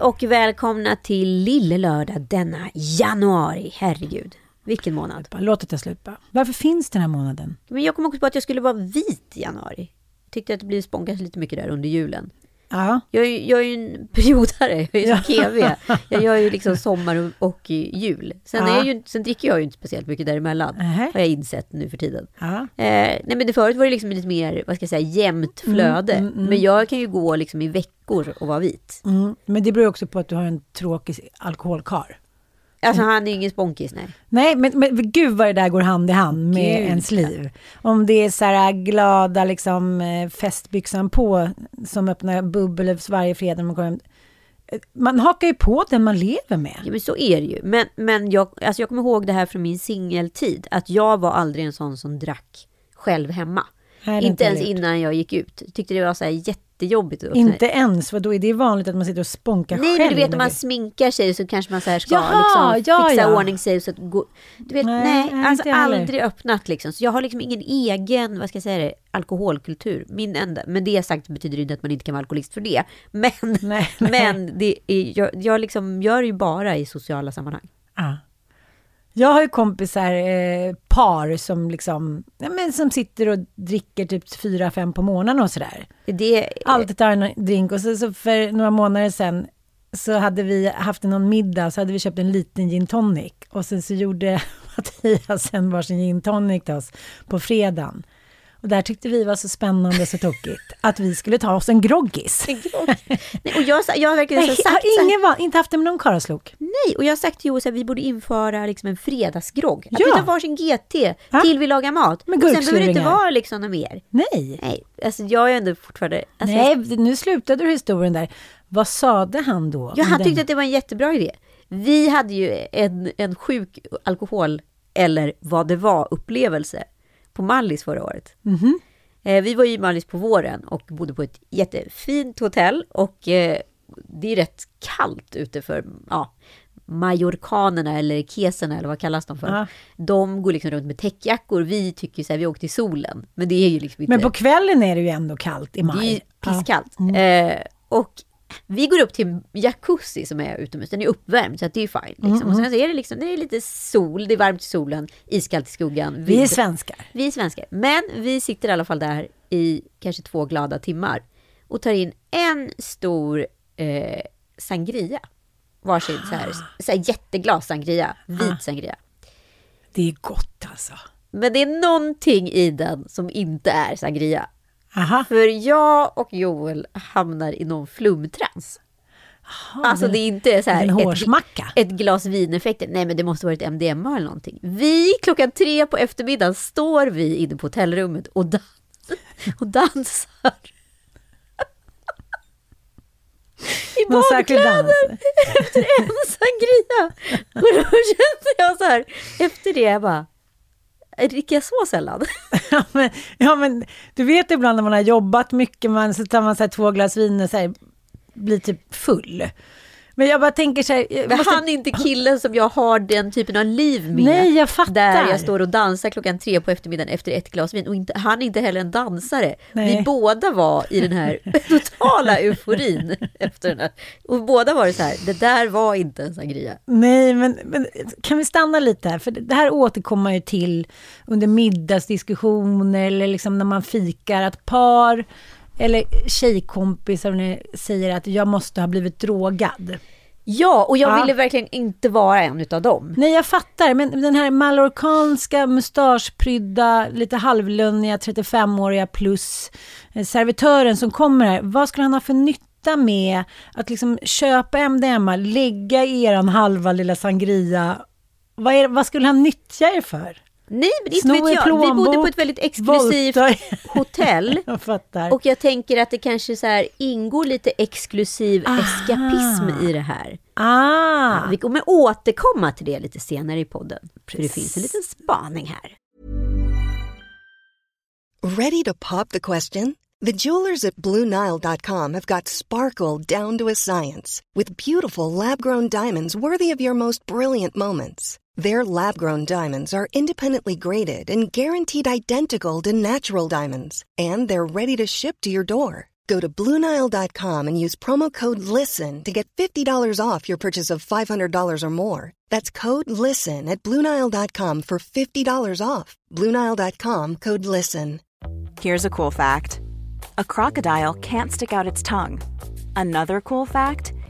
Och välkomna till Lille Lördag denna januari. Herregud, vilken månad. Låt det ta slut bara. Varför finns den här månaden? Men jag kom också på att jag skulle vara vit i januari. Tyckte att det blev spånkas lite mycket där under julen. Ja. Jag är, jag är ju en periodare, jag är ju som KV. Jag gör ju liksom sommar och, jul. Sen, är Ja. jag ju, sen dricker jag ju inte speciellt mycket däremellan. Nähä. Har jag insett nu för tiden. ja. Eh, nej men det förut var det liksom lite mer, vad ska jag säga, jämnt flöde. mm, mm. Men jag kan ju gå liksom i veckor och vara vit. Mm. Men det beror ju också på att du har en tråkig alkoholkar. Alltså han är ingen sponkis, nej. Nej, men, men gud vad det där går hand i hand med Gud, ens liv. Om det är så här glada liksom eh, festbyxan på som öppnar bubbel varje fredag. när Man, hem. Eh, man hakar ju på den man lever med. Ja, men så är det ju. Men, men jag, alltså jag kommer ihåg det här från min singeltid. Att jag var aldrig en sån som drack själv hemma. Inte ens roligt. innan jag gick ut. Tyckte det var så här jättejobbigt. att- Inte ens, för då är det vanligt att man sitter och sponkar Nej, själv. men du vet om man sminkar sig så kanske man så här ska Jaha, liksom ja, fixa ja. ordning sig. Så att gå, du vet, Nej, nej, nej, alltså aldrig öppnat liksom. Så jag har liksom ingen egen, vad ska jag säga det, alkoholkultur. Min enda, men det sagt betyder inte att man inte kan vara alkoholist för det. Men, Nej, nej. men det är, jag, jag liksom gör det ju bara i sociala sammanhang. Ja. Jag har ju kompisar, eh, par som liksom, ja, men som sitter och dricker typ fyra, fem på morgonen och sådär. Det, Alltid tar en drink och så, så för några månader sedan så hade vi haft någon middag så hade vi köpt en liten gin tonic och sen så gjorde Mattias en varsin gin tonic till oss på fredagen. Och där tyckte vi var så spännande så tokigt att vi skulle ta oss en groggis. Nej, och jag, jag har verkligen Nej, sagt har ingen, va- inte haft det med någon karlslok. nej, och jag har sagt till Joel att vi borde införa liksom en fredagsgrogg. Att Ja. vi tar varsin GT Ja. till vi lagar mat. Med och sen behöver det inte vara liksom något mer. Nej. Nej, alltså jag är ändå fortfarande... Alltså, Nej, nu slutade du historien där. Vad sade han då? Ja, han den? tyckte att det var en jättebra idé. Vi hade ju en, en sjuk alkohol, eller vad det var, upplevelse på Mallis förra året. Mhm. Eh, vi var ju i Mallis på våren och bodde på ett jättefint hotell och eh, det är rätt kallt ute för ja, majorkanerna eller keserna eller vad kallas de för? Ja. De går liksom runt med täckjackor. Vi tycker så här, vi åkte till solen. Men det är ju liksom inte... Men på kvällen är det ju ändå kallt i Det är ju maj. pisskallt. Mm. Eh, och vi går upp till jacuzzi som är utomhus. Den är uppvärmd så det är fine. Liksom. Mm, Och sen så är det, liksom, det är lite sol, det är varmt i solen, iskallt i skuggan. Vi är svenskar. vi är svenskar. Men vi sitter i alla fall där i kanske två glada timmar och tar in en stor eh, sangria. Varsin så här, så här jätteglas sangria, vit Ah. sangria. Det är gott alltså. Men det är någonting i den som inte är sangria. Aha. För jag och Joel hamnar i någon flumtrans. Alltså det är inte så här En ett, hårsmacka. ett glas vin-effekter. Nej men det måste varit MDMA eller någonting. Vi klockan tre på eftermiddagen står vi inne på hotellrummet och, dans och dansar. I badkläder efter en sangria. Och då kände jag så här, efter det jag bara, dricker jag så sällan? Ja men, ja, men du vet ibland när man har jobbat mycket, man, så tar man så här två glas vin och så här, blir typ full. Men jag bara tänker så här... Men måste- han är inte killen som jag har den typen av liv med. Nej, jag fattar. Där jag står och dansar klockan tre på eftermiddagen efter ett glas vin. Och inte, han är inte heller en dansare. Nej. Vi båda var i den här totala euforin. efter den här. Och båda var det så här, det där var inte en sangria. Nej, men, men kan vi stanna lite här? För det det här återkommer man ju till under middagsdiskussioner eller liksom när man fikar, att par eller tjejkompisar ni säger att jag måste ha blivit drogad. Ja, och jag Ja. ville verkligen inte vara en utav dem. Nej, jag fattar, men den här mallorcanska, mustaschprydda, lite halvlunniga, 35-åriga plus eh, servitören som kommer här, vad skulle han ha för nytta med att liksom köpa MDMA, lägga i eran halva lilla sangria? Vad, är, vad skulle han nyttja er för? Nej, men inte Sno vet jag. Vi bodde på plånbok, ett väldigt exklusivt volta hotell. Jag fattar. Och jag tänker att det kanske så här ingår lite exklusiv Aha. eskapism i det här. ah, Vi kommer återkomma till det lite senare i podden. För det finns en liten spaning här. Ready to pop the question? The jewelers at BlueNile.com have got sparkle down to a science with beautiful lab grown diamonds worthy of your most brilliant moments. Their lab grown diamonds are independently graded and guaranteed identical to natural diamonds, and they're ready to ship to your door. Go to Bluenile.com and use promo code LISTEN to get $50 off your purchase of $500 or more. That's code LISTEN at Bluenile.com for $50 off. Bluenile.com code LISTEN. Here's a cool fact a crocodile can't stick out its tongue. Another cool fact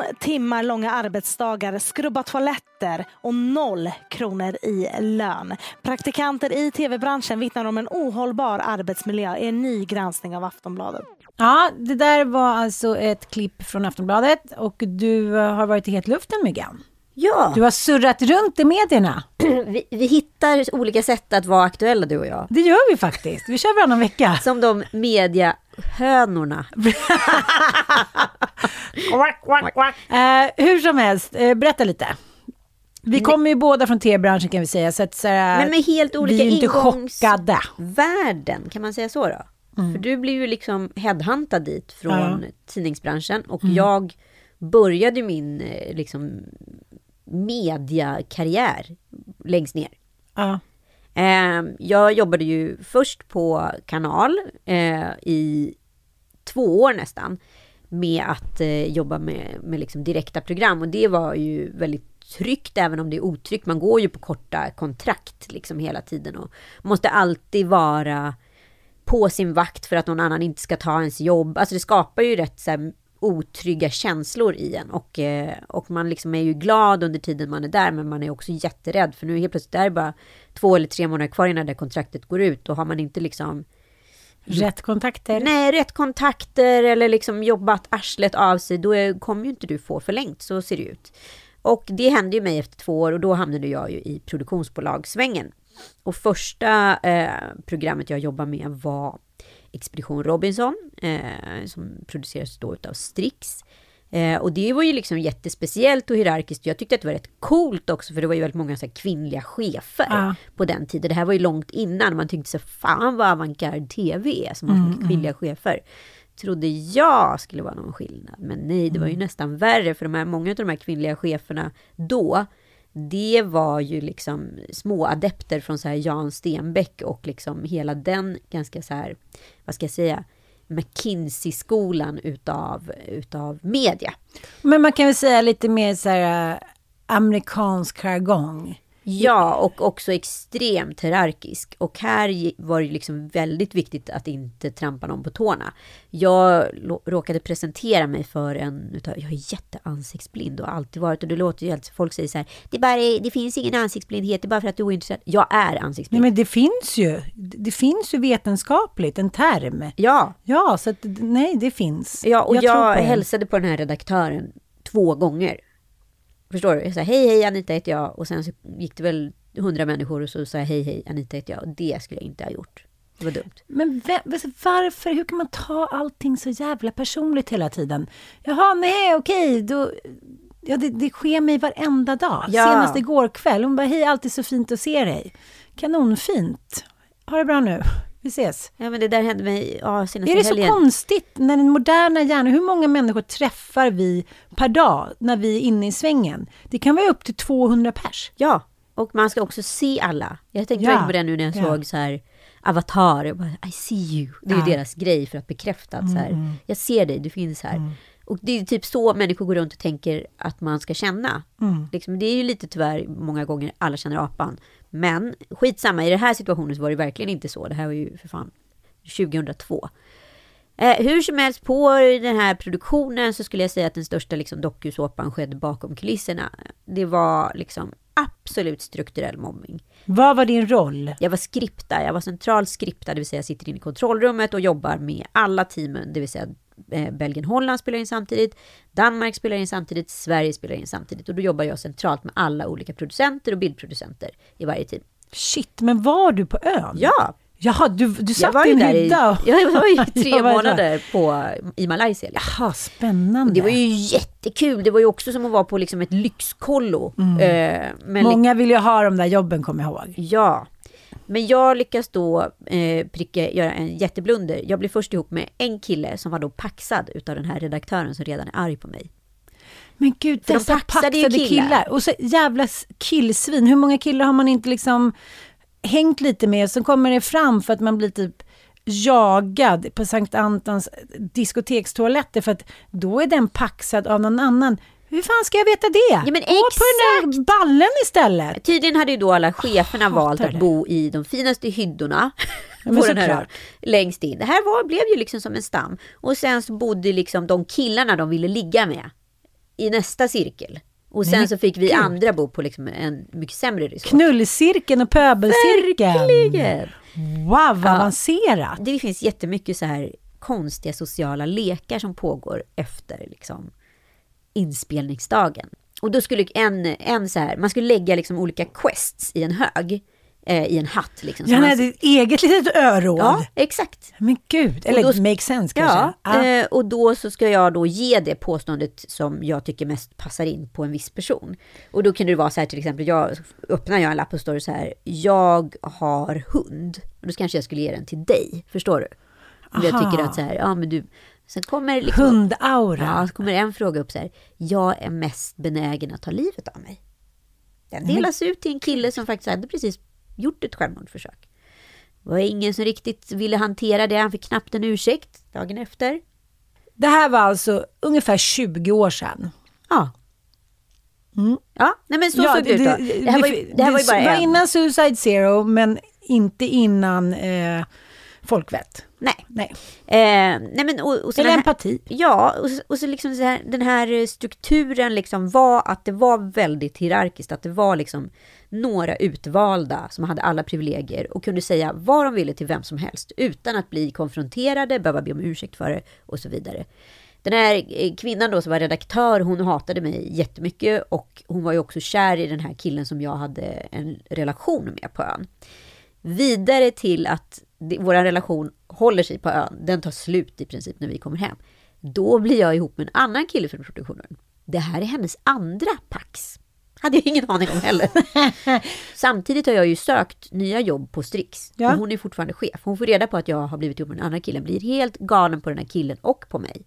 17 timmar långa arbetsdagar, skrubba toaletter och noll kronor i lön. Praktikanter i tv-branschen vittnar om en ohållbar arbetsmiljö i en ny granskning av Aftonbladet. Ja, det där var alltså ett klipp från Aftonbladet och du har varit i het luften, Myggan. Ja, Du har surrat runt i medierna. vi, vi hittar olika sätt att vara aktuella du och jag. Det gör vi faktiskt. Vi kör varannan vecka. Som de mediahönorna. Eh, hur som helst, eh, berätta lite. Vi kommer ju båda från tv-branschen kan vi säga, så att så här, Men med helt olika vi är ju inte ingångs- chockade. Världen, kan man säga så då? För du blev ju liksom headhuntad dit från Ja. tidningsbranschen och jag började min eh, liksom mediakarriär längst ner. Ja. Eh, jag jobbade ju först på kanal eh, i två år nästan med att eh, jobba med, med liksom direkta program och det var ju väldigt tryggt även om det är otryggt. Man går ju på korta kontrakt liksom hela tiden och måste alltid vara på sin vakt för att någon annan inte ska ta ens jobb. Alltså det skapar ju rätt så här, otrygga känslor i en och, eh, och man liksom är ju glad under tiden man är där men man är också jätterädd för nu helt plötsligt är det bara två eller tre månader kvar innan det kontraktet går ut och har man inte liksom Rätt kontakter. Nej, rätt kontakter eller liksom jobbat arslet av sig, då är, kommer ju inte du få förlängt. Så ser det ut. Och det hände ju mig efter två år och då hamnade jag ju i produktionsbolagssvängen. Och första eh, programmet jag jobbade med var Expedition Robinson, eh, som produceras då utav Strix. Eh, och det var ju liksom jättespeciellt och hierarkiskt. Jag tyckte att det var rätt coolt också, för det var ju väldigt många så kvinnliga chefer Ja. på den tiden. Det här var ju långt innan man tyckte så fan vad avantgarde tv är, som har så mycket kvinnliga chefer. Trodde jag skulle vara någon skillnad, men nej, det var ju nästan värre, för de här, många av de här kvinnliga cheferna då, det var ju liksom små adepter från så här Jan Stenbeck och liksom hela den ganska så här, vad ska jag säga, McKinsey-skolan utav, utav media. Men man kan väl säga lite mer så här eh, amerikansk jargong. Ja, och också extremt hierarkisk. Och här var det liksom väldigt viktigt att inte trampa någon på tårna. Jag råkade presentera mig för en jag är jätteansiktsblind och har alltid varit, och det låter ju alltid, folk säger så här, det, bara, det finns ingen ansiktsblindhet, det är bara för att du är ointresserad. Jag är Nej ansiktsblind. men det finns ju, det finns ju vetenskapligt, en term. Ja, Ja, så att, nej det finns. ja och jag, det. hälsade på den här redaktören två gånger. Förstår du? Jag sa hej hej Anita heter jag och sen så gick det väl hundra människor och så sa jag hej hej Anita heter jag och det skulle jag inte ha gjort. Det var dumt. Men vem, varför, hur kan man ta allting så jävla personligt hela tiden? Jaha, nej, okej, då... Ja, det, det sker mig varenda dag. Ja. Senast igår kväll, hon bara, hej, alltid så fint att se dig. Kanonfint. Ha det bra nu. Ses. Ja men det där hände mig ja, senaste Är det så helgen. konstigt när den moderna hjärnan, hur många människor träffar vi per dag när vi är inne i svängen? Det kan vara upp till 200 pers. Ja, och man ska också se alla. Jag tänkte Ja, på det nu när jag ja. såg så här Avatar. Jag bara, I see you. Det är Ja. ju deras grej för att bekräfta att så här, jag ser dig, du finns här. Och det är typ så människor går runt och tänker att man ska känna. Liksom, det är ju lite tyvärr många gånger alla känner apan. Men skitsamma, i den här situationen så var det verkligen inte så. Det här var ju för fan 2002. Eh, hur som helst, på den här produktionen så skulle jag säga att den största liksom, dokusåpan skedde bakom kulisserna. Det var liksom absolut strukturell mobbing. Vad var din roll? Jag var skripta, jag var central skripta, det vill säga jag sitter inne i kontrollrummet och jobbar med alla teamen, det vill säga Belgien, Holland spelar in samtidigt, Danmark spelar in samtidigt, Sverige spelar in samtidigt och då jobbar jag centralt med alla olika producenter och bildproducenter i varje team. Shit, men var du på ön? Ja, Jaha, du, du satt i en hydda? och- jag var ju tre månader på, i Malaysia. Liksom. Jaha, spännande. Och det var ju jättekul. Det var ju också som att vara på liksom ett lyxkollo. Eh, men li- Många vill ju ha de där jobben, kommer jag ihåg. Ja. Men jag lyckas då eh, pricka, göra en jätteblunder. Jag blev först ihop med en kille som var då paxad utav den här redaktören som redan är arg på mig. Men gud, För de dessa paxade ju paxade killar. killar. Och så jävla killsvin. Hur många killar har man inte liksom hängt lite med? Så kommer det fram för att man blir typ jagad på Sankt Antons diskotekstoaletter för att då är den paxad av någon annan. Hur fan ska jag veta det? Ja, men Gå på den där ballen istället. Tydligen hade ju då alla cheferna hatar valt att det. bo i de finaste hyddorna. men på den här såklart. ön, längst in. Det här var, blev ju liksom som en stam. Och sen så bodde liksom de killarna de ville ligga med i nästa cirkel. Och sen men så fick vi gud. andra bo på liksom en mycket sämre resort. Knullcirkeln och pöbelcirkeln. Verkligen! Wow, vad Ja. avancerat. Det finns jättemycket så här konstiga sociala lekar som pågår efter liksom inspelningsdagen. Och då skulle en, en så här, man skulle lägga liksom olika quests i en hög, eh, i en hatt liksom. Man- hade ett eget litet öråd. Ja, exakt. Men gud, eller Och då- make sense kanske. Ja, Ja. eh, och då så ska jag då ge det påståendet som jag tycker mest passar in på en viss person. Och då kan det vara så här till exempel, jag öppnar jag en lapp och står så här, jag har hund. Och då kanske jag skulle ge den till dig, förstår du? Om jag tycker att så här, ja men du, sen kommer liksom, Hundaura. ja, så kommer en fråga upp så här, jag är mest benägen att ta livet av mig. Den delas ut till en kille som faktiskt hade precis gjort ett självmordsförsök. Det var ingen som riktigt ville hantera det, han fick knappt en ursäkt dagen efter. Det här var alltså ungefär 20 år sedan. Ja. Ja, nej men så Mm. Ja, såg det, ut då. Det här var ju, det här var ju bara var en. innan Suicide Zero, men inte innan eh, Folkvett. Nej. Nej. Eh, nej men, och, och så Eller här- empati. Ja, och, och så liksom så här, den här strukturen liksom var att det var väldigt hierarkiskt, att det var liksom några utvalda som hade alla privilegier och kunde säga vad de ville till vem som helst utan att bli konfronterade, behöva be om ursäkt för det och så vidare. Den här eh, kvinnan då som var redaktör, hon hatade mig jättemycket och hon var ju också kär i den här killen som jag hade en relation med på ön. Vidare till att det, vår relation håller sig på ön, den tar slut i princip när vi kommer hem. Då blir jag ihop med en annan kille från produktionen. Det här är hennes andra pax. Hade jag ingen aning om heller. Samtidigt har jag ju sökt nya jobb på Strix. Ja. Och hon är fortfarande chef. Hon får reda på att jag har blivit ihop med den andra killen. Blir helt galen på den här killen och på mig.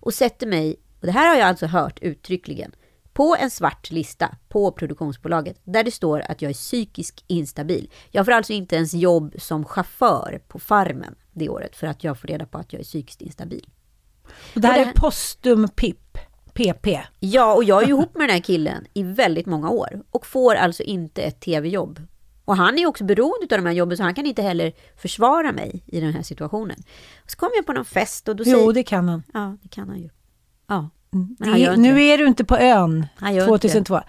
Och sätter mig, och det här har jag alltså hört uttryckligen, på en svart lista på produktionsbolaget där det står att jag är psykisk instabil. Jag får alltså inte ens jobb som chaufför på farmen det året för att jag får reda på att jag är psykiskt instabil. Och det här Och det är postum PIP. PP. Ja, och jag är ju ihop med den här killen i väldigt många år och får alltså inte ett tv-jobb. Och han är också beroende av de här jobben så han kan inte heller försvara mig i den här situationen. Och så kom jag på någon fest och då Jo, säger... det kan han. Ja, det kan han ju. Ja. Det är, inte nu det. är du inte på ön Han gör inte 2002.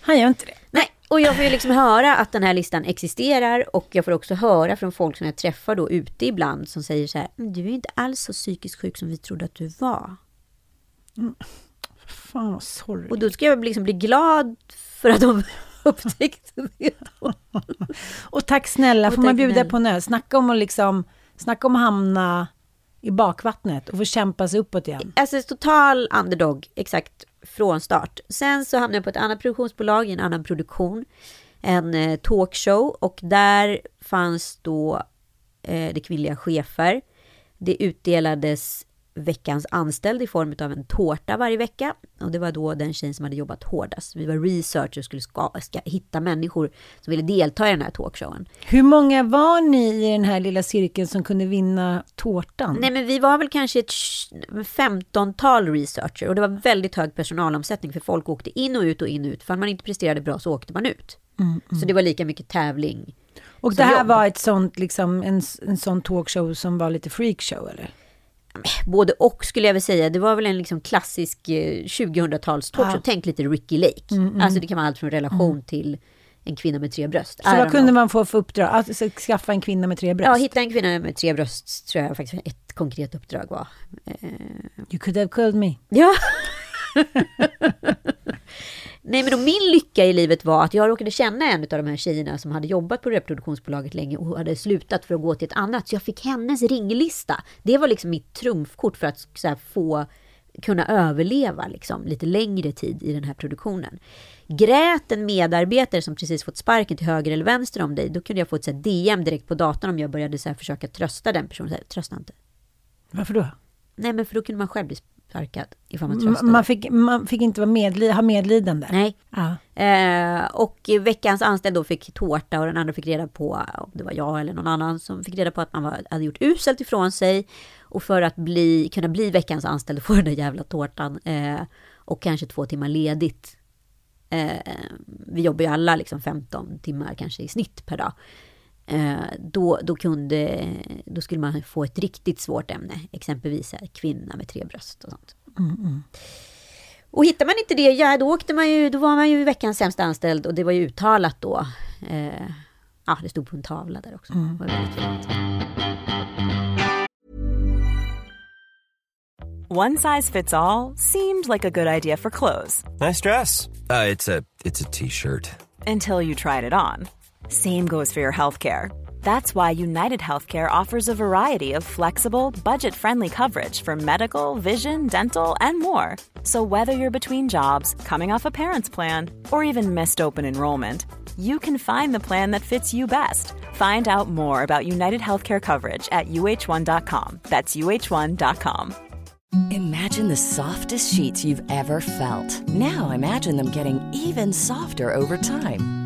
Han gör inte det. Nej, och jag får ju liksom höra att den här listan existerar och jag får också höra från folk som jag träffar då ute ibland som säger så här, "Men du är inte alls så psykiskt sjuk som vi trodde att du var. Fan vad sorgligt. Och då ska jag liksom bli glad för att de upptäckte det. Och tack snälla, Och får man tack bjuda snälla. på en öl. Snacka om att liksom, snacka om att hamna i bakvattnet och få kämpa sig uppåt igen. Alltså total underdog, exakt från start. Sen så hamnade jag på ett annat produktionsbolag i en annan produktion. En eh, talkshow och där fanns då eh, det kvinnliga chefer. Det utdelades veckans anställd i form av en tårta varje vecka. Och det var då den tjejen som hade jobbat hårdast. Vi var researchers och skulle ska, ska hitta människor som ville delta i den här talkshowen. Hur många var ni i den här lilla cirkeln som kunde vinna tårtan? Nej men vi var väl kanske ett 15-tal researcher och det var väldigt hög personalomsättning för folk åkte in och ut och in och ut. För man inte presterade bra så åkte man ut. Så det var lika mycket tävling. och det här jobb. var ett sånt, liksom, en, en sån talkshow som var lite freakshow eller? Både och skulle jag väl säga. Det var väl en liksom klassisk eh, 2000-tals talkshow. Ja. Tänk lite Ricky Lake. Alltså det kan vara allt från relation till en kvinna med tre bröst. Så vad kunde know. man få för uppdrag? Att alltså, skaffa en kvinna med tre bröst? Ja, hitta en kvinna med tre bröst tror jag faktiskt ett konkret uppdrag var. Eh, You could have called me. Ja. Nej, men då min lycka i livet var att jag råkade känna en av de här tjejerna som hade jobbat på reproduktionsbolaget länge och hade slutat för att gå till ett annat. Så jag fick hennes ringlista. Det var liksom mitt trumfkort för att här, få kunna överleva liksom, lite längre tid i den här produktionen. Grät en medarbetare som precis fått sparken till höger eller vänster om dig, då kunde jag få ett så här, DM direkt på datorn om jag började så här, försöka trösta den personen. Så här, Trösta inte. Varför då? Nej, men för då kunde man själv bli sparkad ifall man tröstade. Man fick, man fick inte vara medli- ha medlidande? Nej. Ja. Eh, och veckans anställd då fick tårta och den andra fick reda på, om det var jag eller någon annan som fick reda på att man var, hade gjort uselt ifrån sig. Och för att bli, kunna bli veckans anställd få den där jävla tårtan eh, och kanske två timmar ledigt. Eh, vi jobbar ju alla liksom 15 timmar kanske i snitt per dag. Eh, då, då, kunde, då skulle man få ett riktigt svårt ämne, exempelvis här, kvinna med tre bröst och sånt. Och hittar man inte det, ja då åkte man ju, då var man ju veckans sämsta anställd och det var ju uttalat då. Eh, ja, det stod på en tavla där också. Det var väldigt fint. One size fits all seemed like a good idea for clothes Nice dress. Uh, it's a it's a t-shirt. until you tried it on. Same goes for your healthcare. That's why United Healthcare offers a variety of flexible, budget friendly coverage for medical, vision, dental, and more. So, whether you're between jobs, coming off a parent's plan, or even missed open enrollment, you can find the plan that fits you best. Find out more about United Healthcare coverage at uh1.com. That's uh1.com. Imagine the softest sheets you've ever felt. Now imagine them getting even softer over time.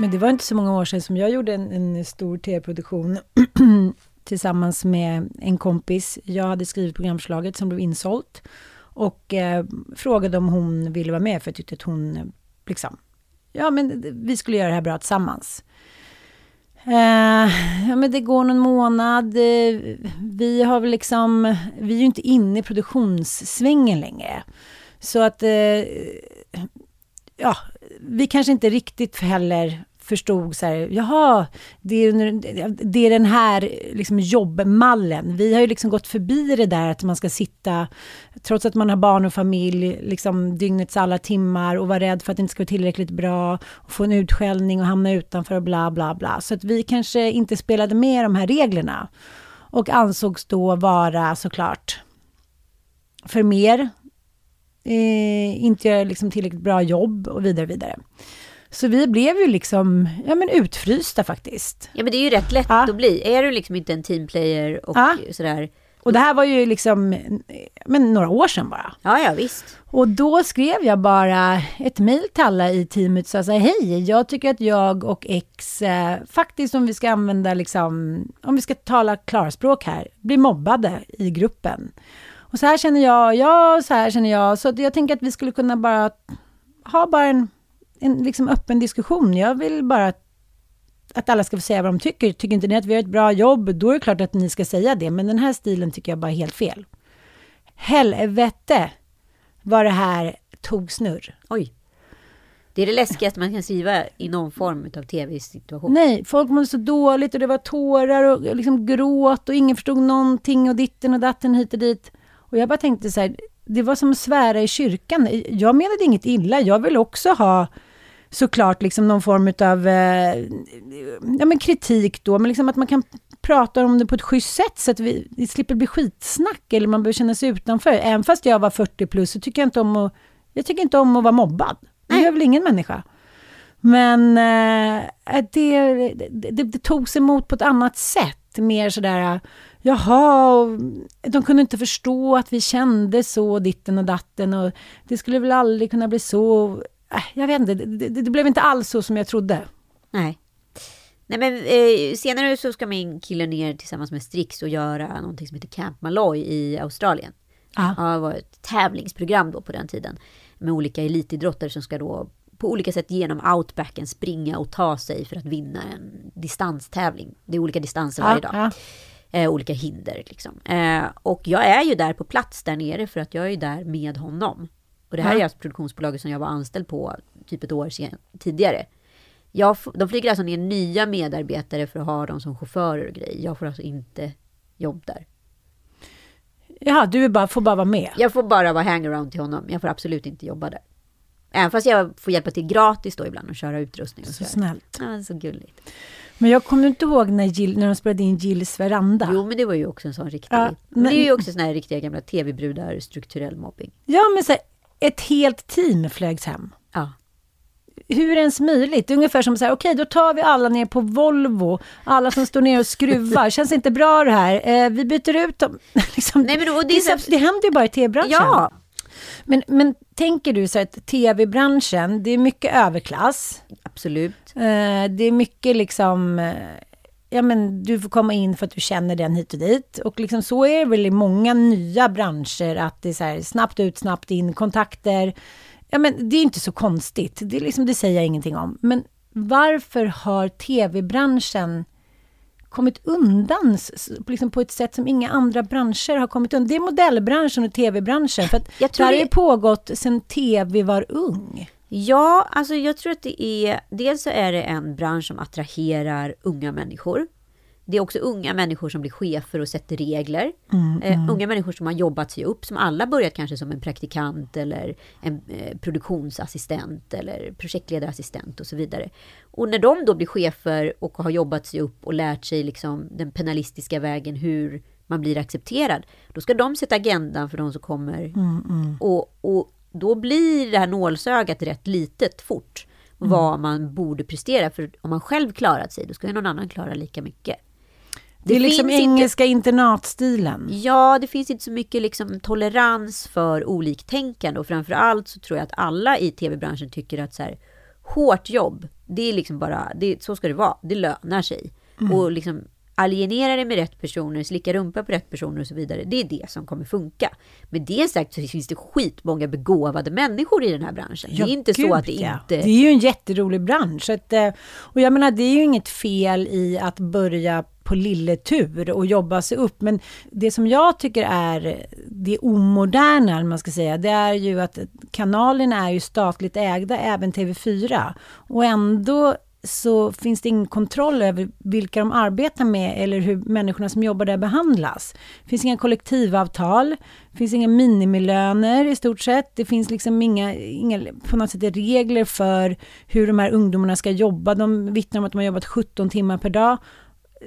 Men det var inte så många år sedan som jag gjorde en, en stor tv-produktion tillsammans med en kompis. Jag hade skrivit programförslaget som blev insålt och eh, frågade om hon ville vara med för jag tyckte att hon liksom, ja men vi skulle göra det här bra tillsammans. Eh, ja men det går någon månad, eh, vi har väl liksom, vi är ju inte inne i produktionssvängen längre. Så att, eh, ja, vi kanske inte riktigt heller förstod så här, jaha, det är, det är den här liksom jobbmallen. Vi har ju liksom gått förbi det där att man ska sitta, trots att man har barn och familj, liksom dygnets alla timmar och vara rädd för att det inte ska vara tillräckligt bra och få en utskällning och hamna utanför och bla bla bla. Så att vi kanske inte spelade med de här reglerna och ansågs då vara såklart för mer, eh, inte göra liksom tillräckligt bra jobb och vidare vidare. Så vi blev ju liksom, ja men utfrysta faktiskt. Ja men det är ju rätt lätt Ja. att bli. Är du liksom inte en teamplayer och Ja. sådär. Och det här var ju liksom, men några år sedan bara. Ja ja visst. Och då skrev jag bara ett mejl till alla i teamet och sa så här, hej, jag tycker att jag och X, eh, faktiskt om vi ska använda liksom, om vi ska tala klarspråk här, blir mobbade i gruppen. Och så här känner jag, ja, så här känner jag, så jag tänker att vi skulle kunna bara ha bara en, en liksom öppen diskussion. Jag vill bara att att alla ska få säga vad de tycker. Tycker inte ni att vi gör ett bra jobb, då är det klart att ni ska säga det. Men den här stilen tycker jag bara är helt fel. Helvete vad det här tog snurr. Oj. Det är det läskigaste man kan skriva i någon form av tv-situation. Nej, folk mådde så dåligt och det var tårar och liksom gråt och ingen förstod någonting och ditten och datten hit och dit. Och jag bara tänkte så här, det var som att svära i kyrkan. Jag menade inget illa, jag vill också ha såklart liksom någon form av eh, ja, men kritik då, men liksom att man kan prata om det på ett schysst sätt så att vi, vi slipper bli skitsnack eller man behöver känna sig utanför. Även fast jag var 40 plus så tycker jag inte om att, jag tycker inte om att vara mobbad. Det gör väl ingen människa. Men eh, det, det, det, togs emot på ett annat sätt. Mer sådär, jaha, de kunde inte förstå att vi kände så, ditten och datten. Och det skulle väl aldrig kunna bli så. Äh, jag vet inte, det, det, det blev inte alls så som jag trodde. Nej. Nej men eh, senare så ska min kille ner tillsammans med Strix och göra någonting som heter Camp Malloy i Australien. Ja, det var ett tävlingsprogram då på den tiden. Med olika elitidrottare som ska då på olika sätt genom outbacken springa och ta sig för att vinna en distanstävling. Det är olika distanser varje dag. ja. Eh, olika hinder liksom. Eh, och jag är ju där på plats där nere för att jag är ju där med honom. Och det här Ja. är alltså produktionsbolaget som jag var anställd på typ ett år sen, tidigare. Jag, de flyger alltså ner nya medarbetare för att ha dem som chaufförer och grejer. Jag får alltså inte jobb där. Jaha, du bara, får bara vara med. Jag får bara vara hangaround till honom. Jag får absolut inte jobba där. Även fast jag får hjälpa till gratis då ibland och köra utrustning och Så så. snällt. Ja, så gulligt. Men jag kommer inte ihåg när, Jill, när de spelade in Jills veranda. Jo, men det var ju också en sån riktig... Ja, men det är ju också såna här riktiga gamla tv-brudar, strukturell mobbing. Ja, men så här, ett helt team flögs hem. Ja. Hur är det ens möjligt? Det är ungefär som så här, okej, då tar vi alla ner på Volvo, alla som står ner och skruvar. Känns inte bra det här? Eh, vi byter ut dem. liksom, Nej, men och det det, så, det händer ju bara i tv-branschen. Ja, Men, men tänker du så här att tv-branschen, det är mycket överklass. absolut. Eh, det är mycket liksom, eh, ja men du får komma in för att du känner den hit och dit. Och liksom så är det väl i många nya branscher att det är så här snabbt ut, snabbt in, kontakter. Ja men det är inte så konstigt, det, är liksom, det säger jag ingenting om. Men varför har tv-branschen kommit undan liksom på ett sätt som inga andra branscher har kommit undan? Det är modellbranschen och tv-branschen. För att Jag det tror här har det- ju pågått sedan tv var ung. Ja, alltså jag tror att det är... Dels så är det en bransch som attraherar unga människor. Det är också unga människor som blir chefer och sätter regler. eh, Unga människor som har jobbat sig upp, som alla börjat kanske som en praktikant eller en eh, produktionsassistent eller projektledarassistent och så vidare. Och när de då blir chefer och har jobbat sig upp och lärt sig liksom den penalistiska vägen hur man blir accepterad, då ska de sätta agendan för de som kommer. Och, och då blir det här nålsögat rätt litet fort vad man borde prestera. För om man själv klarat sig, då ska ju någon annan klara lika mycket. Det, är liksom finns inte- engelska internatstilen. Ja, det finns inte så mycket liksom tolerans för oliktänkande och framför allt så tror jag att alla i tv-branschen tycker att så här, hårt jobb, det är liksom bara, det, så ska det vara, det lönar sig. Och liksom alienera dig med rätt personer, slicka rumpa på rätt personer och så vidare, det är det som kommer funka. Med det sagt så finns det skitmånga begåvade människor i den här branschen. det är inte så gud, att det ja. inte... Det är ju en jätterolig bransch. Så eh, och jag menar, det är ju inget fel i att börja på lilletur och jobba sig upp. Men det som jag tycker är det omoderna, man ska säga, det är ju att kanalerna är ju statligt ägda, även TV4. Och ändå så finns det ingen kontroll över vilka de arbetar med eller hur människorna som jobbar där behandlas. Det finns inga kollektivavtal, det finns inga minimilöner i stort sett. Det finns liksom inga, inga på något sätt regler för hur de här ungdomarna ska jobba. De vittnar om att de har jobbat 17 timmar per dag.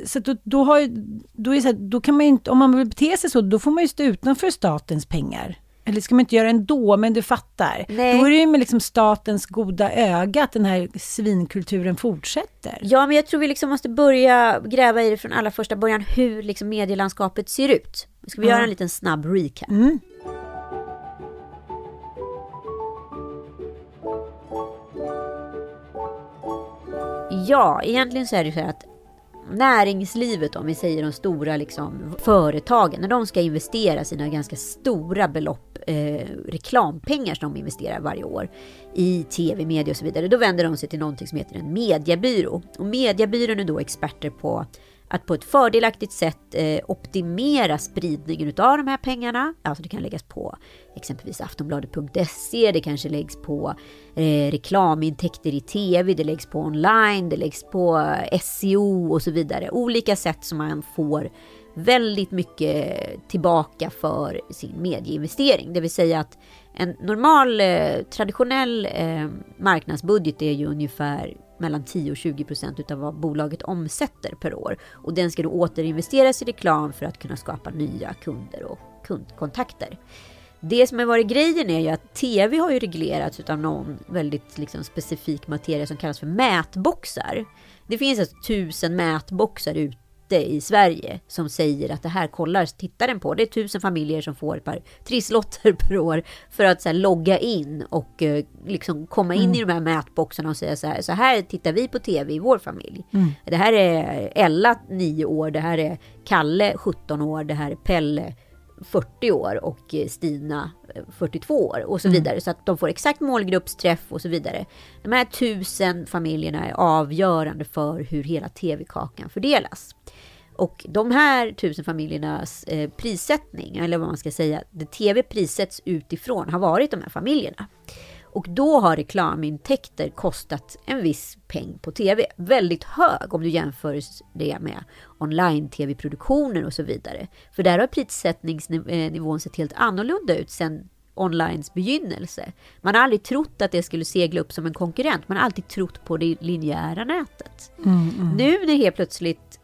Så att då, då, har, ju- då, är det så här, då kan man ju inte, om man vill bete sig så, då får man ju stå utanför statens pengar. Eller ska man inte göra ändå, men du fattar. Nej. Då är det ju med liksom statens goda öga att den här svinkulturen fortsätter. Ja, men jag tror vi liksom måste börja gräva i det från allra första början, hur liksom medielandskapet ser ut. Ska vi Ja. göra en liten snabb recap? Mm. Ja, egentligen så är det så här att näringslivet, om vi säger de stora liksom, företagen, när de ska investera sina ganska stora belopp eh, reklampengar som de investerar varje år i tv, media och så vidare, då vänder de sig till någonting som heter en mediebyrå. Och mediebyrån är då experter på att på ett fördelaktigt sätt eh, optimera spridningen utav de här pengarna. Alltså det kan läggas på exempelvis aftonbladet.se, det kanske läggs på eh, reklamintäkter i tv, det läggs på online, det läggs på eh, SEO och så vidare. Olika sätt som man får väldigt mycket tillbaka för sin medieinvestering. Det vill säga att en normal eh, traditionell eh, marknadsbudget är ju ungefär mellan 10 och 20 procent utav vad bolaget omsätter per år. Och den ska då återinvesteras i reklam för att kunna skapa nya kunder och kundkontakter. Det som har varit grejen är ju att TV har ju reglerats utav någon väldigt liksom, specifik materia som kallas för mätboxar. Det finns alltså tusen mätboxar ute i Sverige som säger att det här kollar tittaren på. Det är tusen familjer som får ett par trisslotter per år för att så här, logga in och eh, liksom komma in i de här mätboxarna och säga så här, så här tittar vi på TV i vår familj. Det här är Ella 9 år, det här är Kalle 17 år, det här är Pelle 40 år och eh, Stina eh, 42 år och så vidare. Så att de får exakt målgruppsträff och så vidare. De här tusen familjerna är avgörande för hur hela TV-kakan fördelas. Och de här tusen familjernas eh, prissättning, eller vad man ska säga, det TV prissätts utifrån har varit de här familjerna. Och då har reklamintäkter kostat en viss peng på TV. Väldigt hög om du jämför det med online-tv-produktioner och så vidare. För där har prissättningsnivån sett helt annorlunda ut sen onlines begynnelse. Man har aldrig trott att det skulle segla upp som en konkurrent. Man har alltid trott på det linjära nätet. Nu när helt plötsligt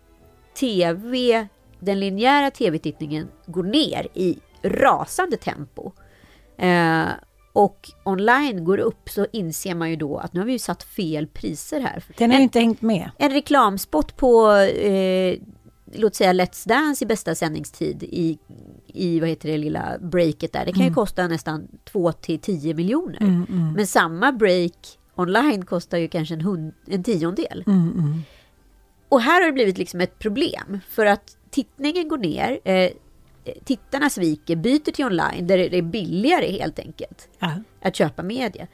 TV, den linjära tv-tittningen går ner i rasande tempo. Eh, och online går upp så inser man ju då att nu har vi ju satt fel priser här. Den har En- inte hängt med. en reklamspot på, eh, låt säga Let's Dance i bästa sändningstid i, i vad heter det lilla breaket där. Det kan ju kosta nästan 2 till 10 miljoner. Men samma break online kostar ju kanske en, hund, en tiondel. Och här har det blivit liksom ett problem för att tittningen går ner. Eh, tittarna sviker, byter till online där det är billigare helt enkelt Ja, att köpa media.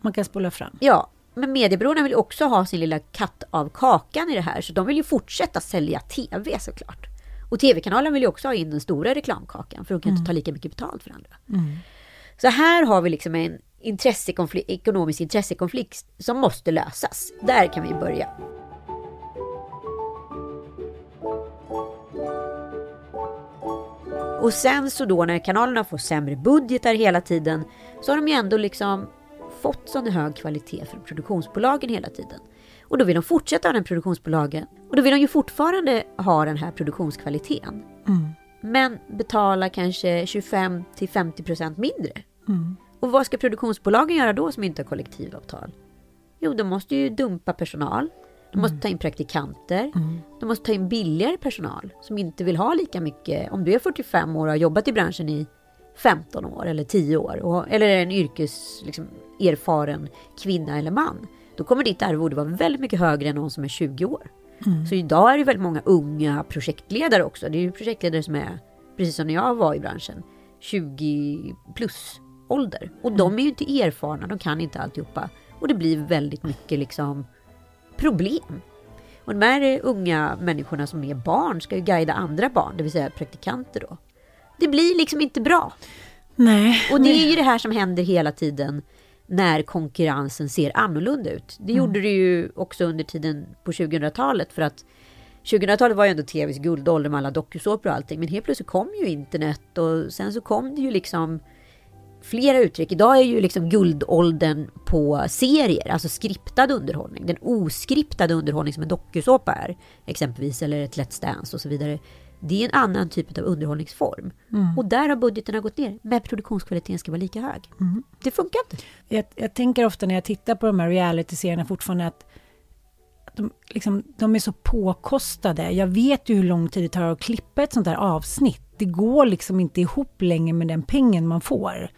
man kan spola fram. Ja, men mediebyråerna vill också ha sin lilla katt av kakan i det här, så de vill ju fortsätta sälja tv såklart. Och tv-kanalen vill ju också ha in den stora reklamkakan, för de kan inte ta lika mycket betalt för andra. Så här har vi liksom en intressekonflikt, ekonomisk intressekonflikt som måste lösas. Där kan vi börja. Och sen så då när kanalerna får sämre budgetar hela tiden så har de ju ändå liksom fått sån hög kvalitet från produktionsbolagen hela tiden. Och då vill de fortsätta ha den produktionsbolagen. Och då vill de ju fortfarande ha den här produktionskvaliteten. Men betala kanske 25 till 50 procent mindre. Och vad ska produktionsbolagen göra då som inte har kollektivavtal? Jo, de måste ju dumpa personal. De måste ta in praktikanter. De måste ta in billigare personal som inte vill ha lika mycket. Om du är 45 år och har jobbat i branschen i 15 år eller 10 år, och, eller är en yrkes, liksom, erfaren kvinna eller man, då kommer ditt arvode vara väldigt mycket högre än någon som är 20 år. Så idag är det väldigt många unga projektledare också. Det är ju projektledare som är, precis som när jag var i branschen, 20 plus ålder. Och de är ju inte erfarna, de kan inte alltihopa. Och det blir väldigt mycket liksom problem. Och de här unga människorna som är barn ska ju guida andra barn, det vill säga praktikanter då. Det blir liksom inte bra. Nej. Och det är ju det här som händer hela tiden när konkurrensen ser annorlunda ut. Det gjorde det ju också under tiden på 2000-talet för att 2000-talet var ju ändå tvs guldålder med alla dokusåpor och allting. Men helt plötsligt kom ju internet och sen så kom det ju liksom flera uttryck. Idag är ju liksom guldåldern på serier, alltså skriptad underhållning. Den oskriptade underhållning som en dokusåpa är, exempelvis, eller ett Let's Dance och så vidare. Det är en annan typ av underhållningsform. Och där har budgeterna gått ner, men produktionskvaliteten ska vara lika hög. Det funkar inte. Jag, jag tänker ofta när jag tittar på de här reality-serierna fortfarande att de, liksom, de är så påkostade. Jag vet ju hur lång tid det tar att klippa ett sånt där avsnitt. Det går liksom inte ihop längre med den pengen man får.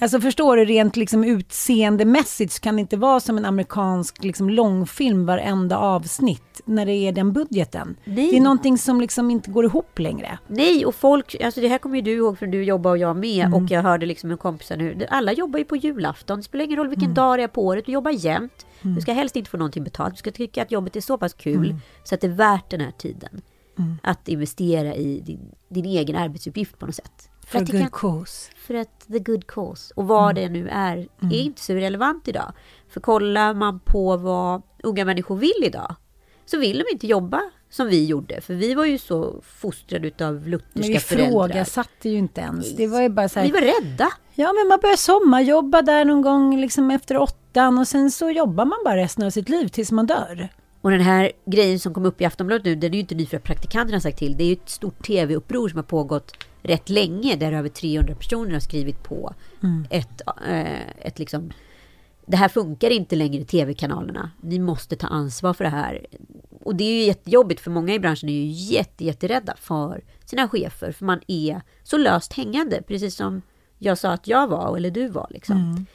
Alltså förstår du, rent liksom utseendemässigt så kan det inte vara som en amerikansk liksom långfilm varenda avsnitt när det är den budgeten. Nej. Det är någonting som liksom inte går ihop längre. Nej, och folk, alltså det här kommer ju du ihåg för du jobbar och jag med och jag hörde liksom en kompis nu, alla jobbar ju på julafton, det spelar ingen roll vilken dag det är på året, du jobbar jämt. Du ska helst inte få någonting betalt, du ska tycka att jobbet är så pass kul så att det är värt den här tiden. Att investera i din, din egen arbetsuppgift på något sätt. For att det good kan- cause. för att the good cause. Och vad det nu är, är inte så relevant idag. För kollar man på vad unga människor vill idag, så vill de inte jobba som vi gjorde. För vi var ju så fostrade utav Men lutherska vi föräldrar. frågasatte ju inte ens. Det var ju bara så här, Vi var rädda. Ja, men man börjar sommarjobba där någon gång liksom efter åttan och sen så jobbar man bara resten av sitt liv tills man dör. Och den här grejen som kom upp i Aftonbladet nu, den är ju inte ny för att praktikanterna har sagt till. Det är ju ett stort tv-uppror som har pågått rätt länge, där över 300 personer har skrivit på ett, eh, ett liksom det här funkar inte längre, tv-kanalerna. Ni måste ta ansvar för det här. Och det är ju jättejobbigt, för många i branschen är ju jätte, jätterädda för sina chefer, för man är så löst hängande, precis som jag sa att jag var, eller du var. Liksom.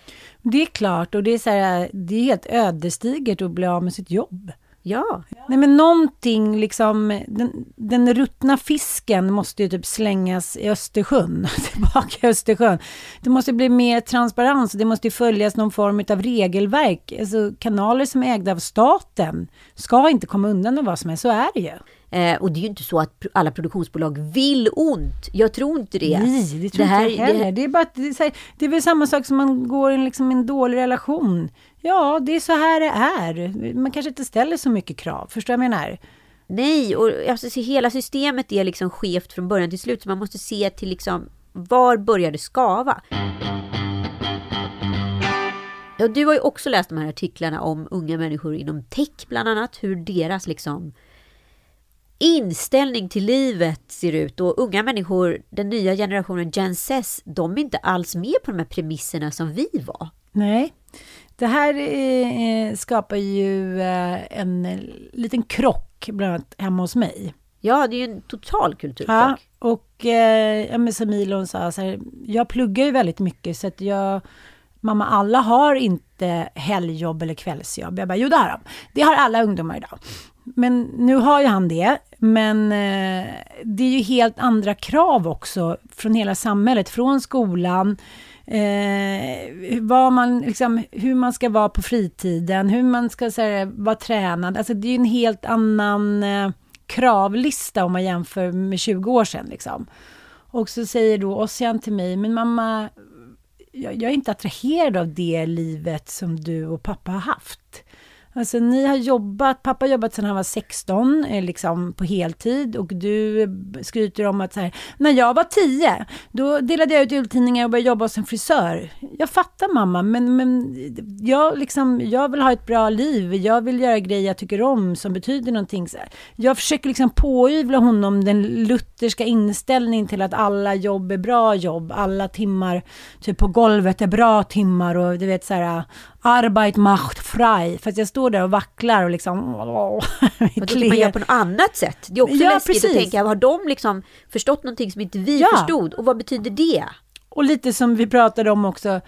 Det är klart, och det är, så här, det är helt ödesdigert att bli av med sitt jobb. Ja, Nej men någonting liksom, den, den ruttna fisken måste ju typ slängas i Östersjön, tillbaka i Östersjön. Det måste bli mer transparens, det måste följas någon form av regelverk. Alltså kanaler som är ägda av staten ska inte komma undan med vad som är, så är det ju. eh, och det är ju inte så att alla produktionsbolag vill ont. Jag tror inte det. Nej, det tror här, inte jag heller. Det, är bara, att det, är så här, det är väl samma sak som man går i liksom, en dålig relation. Ja, det är så här det är. Man kanske inte ställer så mycket krav. Förstår du vad jag menar? Nej, och alltså, hela systemet är liksom skevt från början till slut. Så man måste se till liksom, var börjar det skava? Ja, du har ju också läst de här artiklarna om unga människor inom tech bland annat. Hur deras liksom inställning till livet ser ut. Och unga människor, den nya generationen Gen Z, de är inte alls med på de här premisserna som vi var. Nej. Det här eh, skapar ju eh, en eh, liten krock, bland annat hemma hos mig. Ja, det är ju en total kulturkrock. Ja, och eh, ja, men som Milon sa, så här, jag pluggar ju väldigt mycket så att jag Mamma, alla har inte helgjobb eller kvällsjobb. Jag bara, jo det har de. Det har alla ungdomar idag. Men nu har ju han det. Men eh, det är ju helt andra krav också från hela samhället, från skolan, eh, vad man, liksom, hur man ska vara på fritiden, hur man ska så här, vara tränad. Alltså det är ju en helt annan eh, kravlista om man jämför med 20 år sedan. Liksom. Och så säger då Ossian till mig, men mamma, jag, jag är inte attraherad av det livet som du och pappa har haft. Alltså ni har jobbat, pappa har jobbat sedan han var 16, eh, liksom på heltid och du skryter om att så här, när jag var 10, då delade jag ut jultidningar och började jobba hos en frisör. Jag fattar mamma, men, men jag, liksom, jag vill ha ett bra liv, jag vill göra grejer jag tycker om som betyder någonting. Så här. Jag försöker liksom påyvla honom den lutherska inställningen till att alla jobb är bra jobb, alla timmar typ på golvet är bra timmar och du vet så här Arbeit macht frei. Fast jag står där och vacklar och liksom... Och då kan man göra på något annat sätt. Det är också Ja, läskigt precis. att tänka, har de liksom förstått någonting som inte vi Ja. förstod? Och vad betyder det? Och lite som vi pratade om också,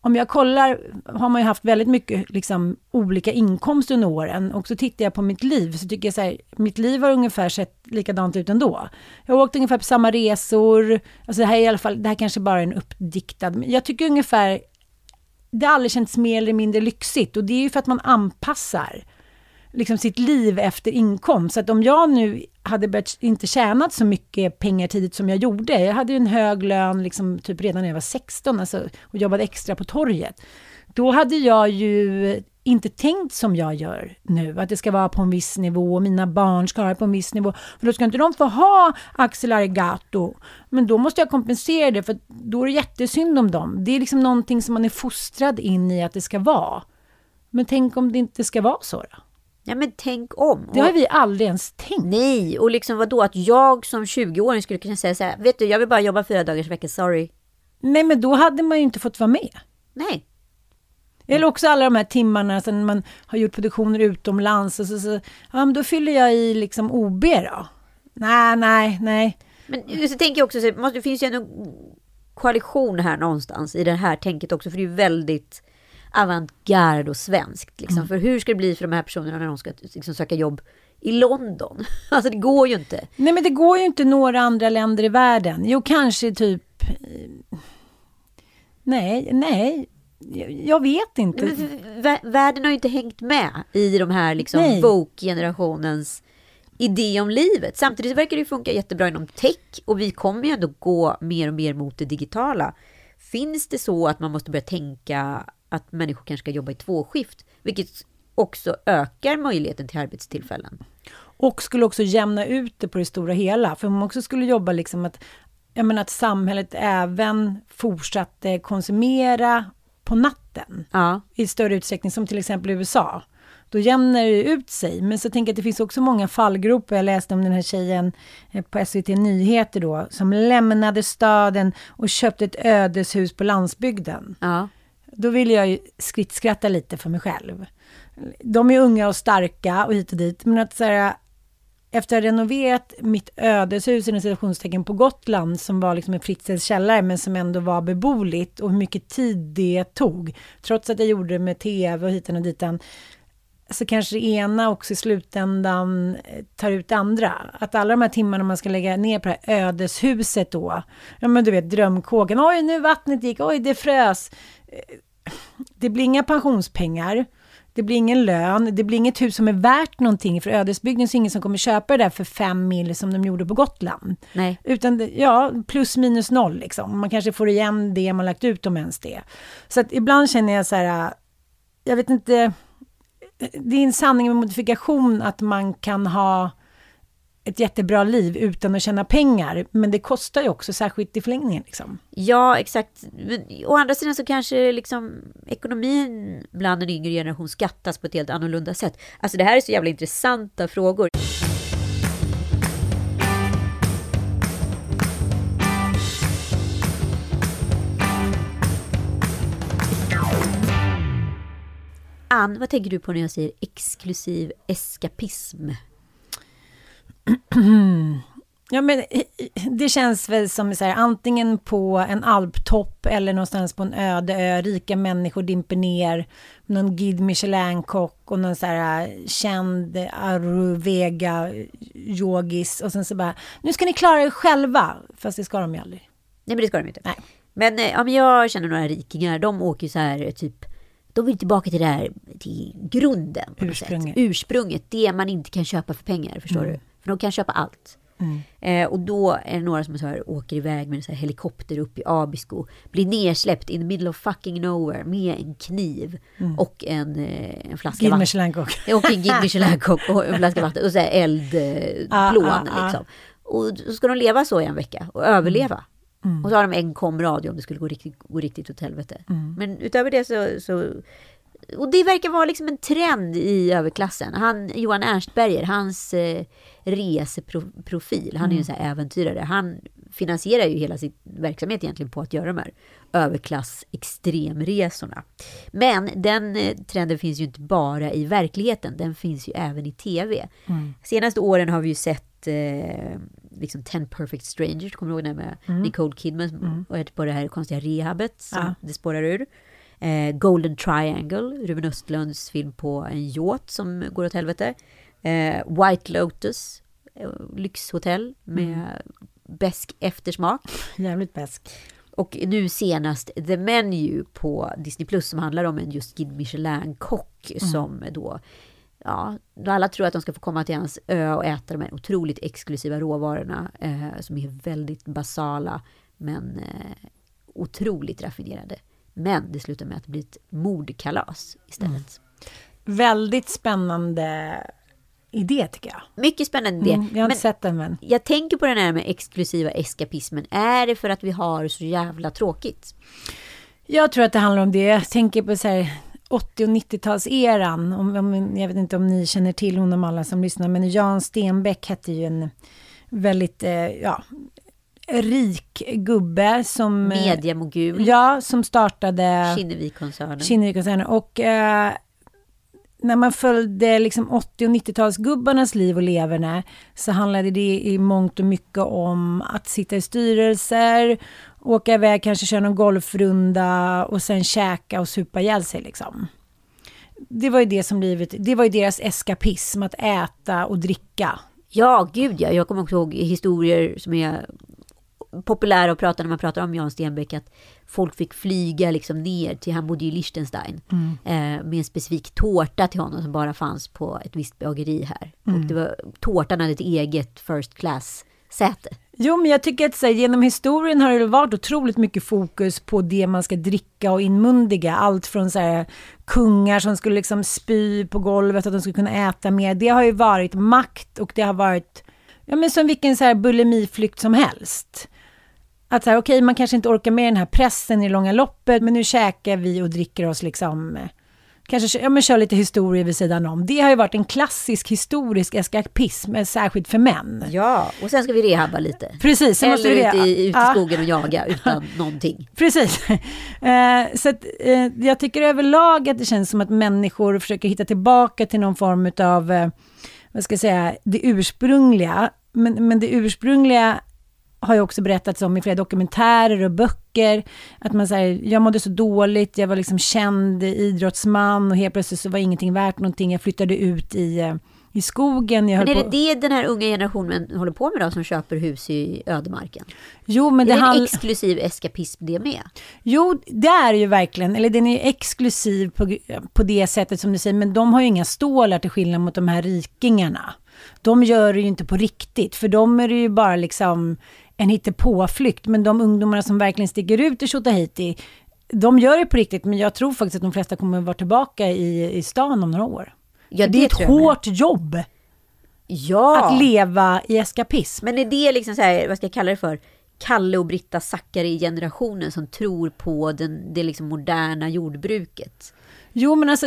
om jag kollar, har man ju haft väldigt mycket liksom, olika inkomster under åren. Och så tittar jag på mitt liv, så tycker jag så här, mitt liv har ungefär sett likadant ut ändå. Jag har åkt ungefär på samma resor, alltså det här är i alla fall, det här kanske bara är en uppdiktad, men jag tycker ungefär, det har aldrig känts mer eller mindre lyxigt. Och det är ju för att man anpassar liksom sitt liv efter inkomst. Så att om jag nu hade börjat inte tjänat så mycket pengar tidigt som jag gjorde, jag hade ju en hög lön liksom typ redan när jag var 16 alltså, och jobbade extra på torget. Då hade jag ju inte tänkt som jag gör nu, att det ska vara på en viss nivå och mina barn ska ha det på en viss nivå. För då ska inte de få ha Axel Arigato. Men då måste jag kompensera det, för då är det jättesynd om dem. Det är liksom någonting som man är fostrad in i att det ska vara. Men tänk om det inte ska vara så då? Ja men tänk om. Det har vi aldrig ens tänkt. Nej, och liksom vadå att jag som 20-åring skulle kunna säga så här, vet du jag vill bara jobba fyra dagars vecka, sorry. Nej, men då hade man ju inte fått vara med. Nej. Eller också alla de här timmarna sen man har gjort produktioner utomlands och så, så ja men då fyller jag i liksom OB då. Nej, nej, nej. Men så tänker jag också, så det finns ju en koalition här någonstans i det här tänket också, för det är ju väldigt avantgarde och svenskt. Liksom. Mm. För hur ska det bli för de här personerna när de ska liksom, söka jobb i London? Alltså det går ju inte. Nej, men det går ju inte några andra länder i världen. Jo, kanske typ... eh, Nej, nej. Jag, vet inte. Men Världen har ju inte hängt med i de här liksom woke-generationens idé om livet. Samtidigt verkar det funka jättebra inom tech och vi kommer ju ändå gå mer och mer mot det digitala. Finns det så att man måste börja tänka att människor kanske ska jobba i tvåskift, vilket också ökar möjligheten till arbetstillfällen? Och skulle också jämna ut det på det stora hela. För om man också skulle jobba liksom att, jag menar att samhället även fortsatte konsumera på natten. Ja, i större utsträckning, som till exempel i USA. Då jämnar det ut sig. Men så tänker jag att det finns också många fallgropar. Jag läste om den här tjejen eh, på SVT Nyheter då, som lämnade staden och köpte ett ödeshus på landsbygden. ja. Då vill jag ju skrittskratta lite för mig själv. De är unga och starka och hit och dit, men att så här, efter att ha renoverat mitt ödeshus i situationstecken på Gotland, som var liksom en Fritzels källare, men som ändå var beboeligt och hur mycket tid det tog, trots att jag gjorde det med tv och hitan och ditan. så kanske det ena också i slutändan eh, tar ut det andra. Att alla de här timmarna man ska lägga ner på det här ödeshuset då, ja men du vet drömkåken, oj nu vattnet gick, oj det frös. Eh, det blir inga pensionspengar, det blir ingen lön, det blir inget hus som är värt någonting, för ödesbygden så är ingen som kommer köpa det där för fem mil som de gjorde på Gotland. Nej. Utan, det- ja, plus minus noll liksom. Man kanske får igen det man lagt ut om ens det. Så att ibland känner jag så här, jag vet inte, det är en sanning med modifikation att man kan ha ett jättebra liv utan att tjäna pengar. Men det kostar ju också, särskilt i förlängningen. Liksom. Ja, exakt. Men å andra sidan så kanske liksom ekonomin bland en yngre generation skattas på ett helt annorlunda sätt. Alltså det här är så jävla intressanta frågor. Ann, vad tänker du på när jag säger exklusiv eskapism? Ja, men eh, det känns väl som så här, antingen på en alptopp eller någonstans på en öde ö. Rika människor dimper ner. Någon Guide Michelin-kock och någon så här eh, känd Aruvega-yogis. Och sen så bara, nu ska ni klara er själva. Fast det ska de ju aldrig. Nej, men det ska de inte. Nej. Men, eh, ja, men jag känner några rikingar, de åker ju så här eh, typ, de vill tillbaka till det här, till grunden. Ursprunget. Ursprunget, det man inte kan köpa för pengar, förstår du? För de kan köpa allt. Eh, och då är det några som så här, åker iväg med en så här helikopter upp i Abisko, blir nersläppt in the middle of fucking nowhere med en kniv och en, eh, en flaska vatten. Och en Michelin-kock och en flaska vatten och så här eldplån. Ah, plån, ah, ah. liksom. Och så ska de leva så i en vecka och överleva. Mm. Och så har de en komradio om det skulle gå riktigt, gå riktigt åt helvete. Mm. Men utöver det så, så... Och det verkar vara liksom en trend i överklassen. Han, Johan Ernstberger, hans eh, reseprofil, han är ju en sån här äventyrare. Han finansierar ju hela sin verksamhet egentligen på att göra de här överklass extremresorna. Men den eh, trenden finns ju inte bara i verkligheten, den finns ju även i tv. Senaste åren har vi ju sett eh, liksom 10 Perfect Strangers, kommer du ihåg den med Nicole Kidman och ett på det här konstiga rehabet som Ja. det spårar ur. Eh, Golden Triangle, Ruben Östlunds film på en yacht som går åt helvete. Eh, White Lotus, eh, lyxhotell med besk eftersmak. Jävligt bäsk. Och nu senast The Menu på Disney Plus som handlar om en just Guide Michelin-kock som då, ja, då alla tror att de ska få komma till hans ö och äta de här otroligt exklusiva råvarorna eh, som är väldigt basala men eh, otroligt raffinerade. Men det slutar med att det blir ett mordkalas istället. Väldigt spännande idé tycker jag. Mycket spännande det. Mm, jag har inte Men sett den men. jag tänker på den här med exklusiva eskapismen. Är det för att vi har så jävla tråkigt? Jag tror att det handlar om det. Jag tänker på så här 80 och 90-talseran. Om, om, jag vet inte om ni känner till honom alla som lyssnar, men Jan Stenbeck hette ju en väldigt, eh, ja, rik gubbe som... eh, Mediamogul, Ja, som startade Kinnevik-koncernen. Kinnevikkoncernen. Och eh, när man följde liksom 80 och 90-talsgubbarnas liv och leverne så handlade det i mångt och mycket om att sitta i styrelser, åka iväg, kanske köra någon golfrunda och sen käka och supa ihjäl sig liksom. Det var ju det som livet, det var ju deras eskapism, att äta och dricka. Ja, gud ja. Jag kommer också ihåg historier som är populära att prata när man pratar om Jan Stenbeck. Att folk fick flyga liksom ner till, han bodde i Liechtenstein. Eh, med en specifik tårta till honom som bara fanns på ett visst bageri här. Och det var, tårtan hade ett eget first class säte. Jo, men jag tycker att så här, genom historien har det varit otroligt mycket fokus på det man ska dricka och inmundiga. Allt från så här, kungar som skulle liksom spy på golvet, att de skulle kunna äta mer. Det har ju varit makt och det har varit, ja men som vilken så här bulimiflykt som helst. Att så här, okej, man kanske inte orkar med den här pressen i långa loppet, men nu käkar vi och dricker oss liksom eh, Kanske ja, men kör lite historia vid sidan om. Det har ju varit en klassisk historisk eskapism, eh, särskilt för män. Ja, och sen ska vi rehabba lite. Precis, sen måste Eller vi ute i, ut i skogen och jaga utan någonting. Precis. Eh, så att, eh, jag tycker överlag att det känns som att människor försöker hitta tillbaka till någon form av, eh, vad ska jag säga, det ursprungliga. Men, men det ursprungliga har ju också berättats om i flera dokumentärer och böcker. Att man säger, jag mådde så dåligt, jag var liksom känd idrottsman och helt plötsligt så var ingenting värt någonting. Jag flyttade ut i, eh, i skogen. Jag Men är det på... det den här unga generationen håller på med då, som köper hus i ödemarken? Jo, men är det det en handl- exklusiv eskapism det med? Jo, det är ju verkligen, eller den är ju exklusiv på, på det sättet som du säger, men de har ju inga stålar till skillnad mot de här rikingarna. De gör det ju inte på riktigt, för de är det ju bara liksom en hittepåflykt, men de ungdomarna som verkligen sticker ut i Tjotahejti, de gör det på riktigt, men jag tror faktiskt att de flesta kommer att vara tillbaka i, i stan om några år. Ja, För det är ett jag med. hårt jobb Ja, att leva i eskapism. men är det liksom så här, vad ska jag kalla det för? Kalle och Britta Zackari-generationen som tror på den, det liksom moderna jordbruket. Jo, men alltså,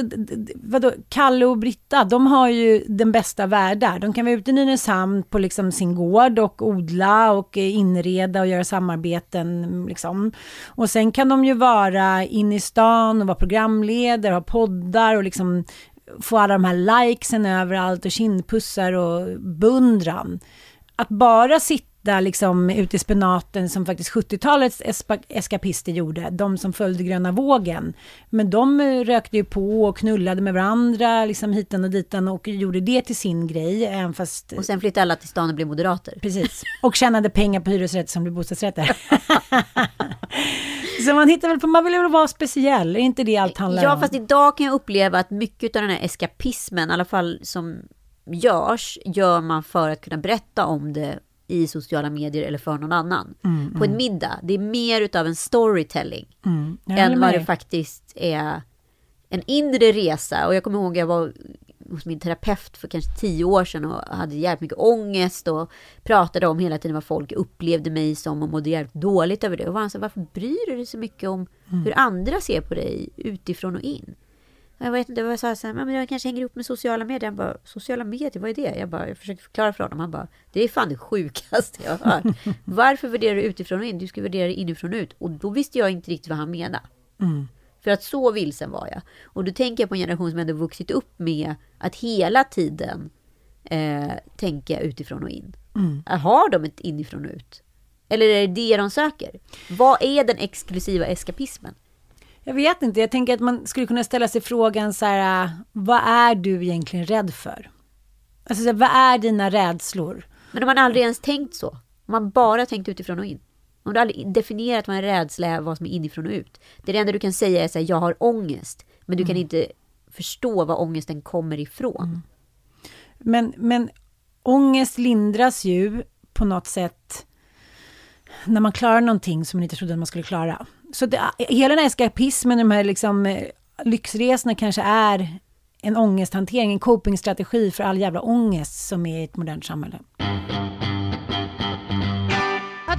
vadå, Kalle och Britta, de har ju den bästa världar. De kan vara ute i Nynäshamn på liksom sin gård och odla och eh, inreda och göra samarbeten. Liksom. Och sen kan de ju vara inne i stan och vara programledare, ha poddar och liksom få alla de här likesen överallt och kindpussar och beundran. Att bara sitta liksom ute i spenaten som faktiskt 70-talets espa- eskapister gjorde, de som följde gröna vågen. Men de eh, rökte ju på och knullade med varandra, liksom hitan och ditan och gjorde det till sin grej, även fast... Och sen flyttade alla till stan och blev moderater. Precis. Och tjänade pengar på hyresrätter som blev bostadsrätter. Så man hittar väl på, man vill väl vara speciell, är inte det allt handlar Ja, om? fast idag kan jag uppleva att mycket av den här eskapismen, i alla fall som görs, gör man för att kunna berätta om det i sociala medier eller för någon annan. På en middag. Det är mer utav en storytelling Mm, än vad det faktiskt är en inre resa. Och jag kommer ihåg jag var hos min terapeut för kanske tio år sedan och hade jävligt mycket ångest och pratade om hela tiden vad folk upplevde mig som och mådde jävligt dåligt över det. Och var han så varför bryr du dig så mycket om Mm. hur andra ser på dig utifrån och in? Jag vet inte, jag sa så här, men jag kanske hänger ihop med sociala medier. Han bara, sociala medier, vad är det? Jag bara, jag försökte förklara för honom. Han bara, det är fan det sjukaste jag har hört. Varför värderar du utifrån och in? Du ska värdera inifrån och ut. Och då visste jag inte riktigt vad han menade. För att så vilsen var jag. Och då tänker jag på en generation som ändå vuxit upp med att hela tiden eh, tänka utifrån och in. Har de ett inifrån och ut? Eller är det det de söker? Vad är den exklusiva eskapismen? Jag vet inte, jag tänker att man skulle kunna ställa sig frågan så här, äh, vad är du egentligen rädd för? Alltså, så här, vad är dina rädslor? Men om man aldrig ens tänkt så. Om man bara tänkt utifrån och in. Om du aldrig definierat vad en rädsla är, vad som är inifrån och ut. Det, enda du kan säga är att jag har ångest. Men du kan inte förstå var ångesten kommer ifrån. Men, men ångest lindras ju på något sätt när man klarar någonting som man inte trodde att man skulle klara. Så det, hela den här eskapismen, de här liksom, eh, lyxresorna kanske är en ångesthantering, en copingstrategi för all jävla ångest som är i ett modernt samhälle.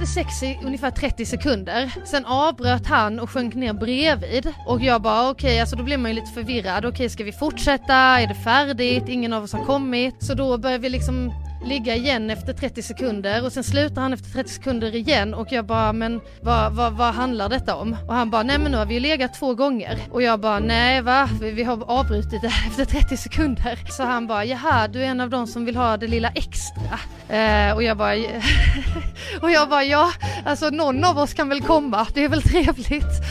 hade sex i ungefär 30 sekunder. Sen avbröt han och sjönk ner bredvid. Och jag bara okej, alltså då blir man ju lite förvirrad. Okej, ska vi fortsätta? Är det färdigt? Ingen av oss har kommit. Så då börjar vi liksom ligga igen efter 30 sekunder och sen slutar han efter 30 sekunder igen och jag bara men vad, vad, vad handlar detta om? Och han bara nej men nu har vi ju legat två gånger och jag bara nej va vi, vi har avbrutit det efter 30 sekunder. Så han bara jaha du är en av de som vill ha det lilla extra. Eh, och jag bara och jag bara ja alltså någon av oss kan väl komma det är väl trevligt.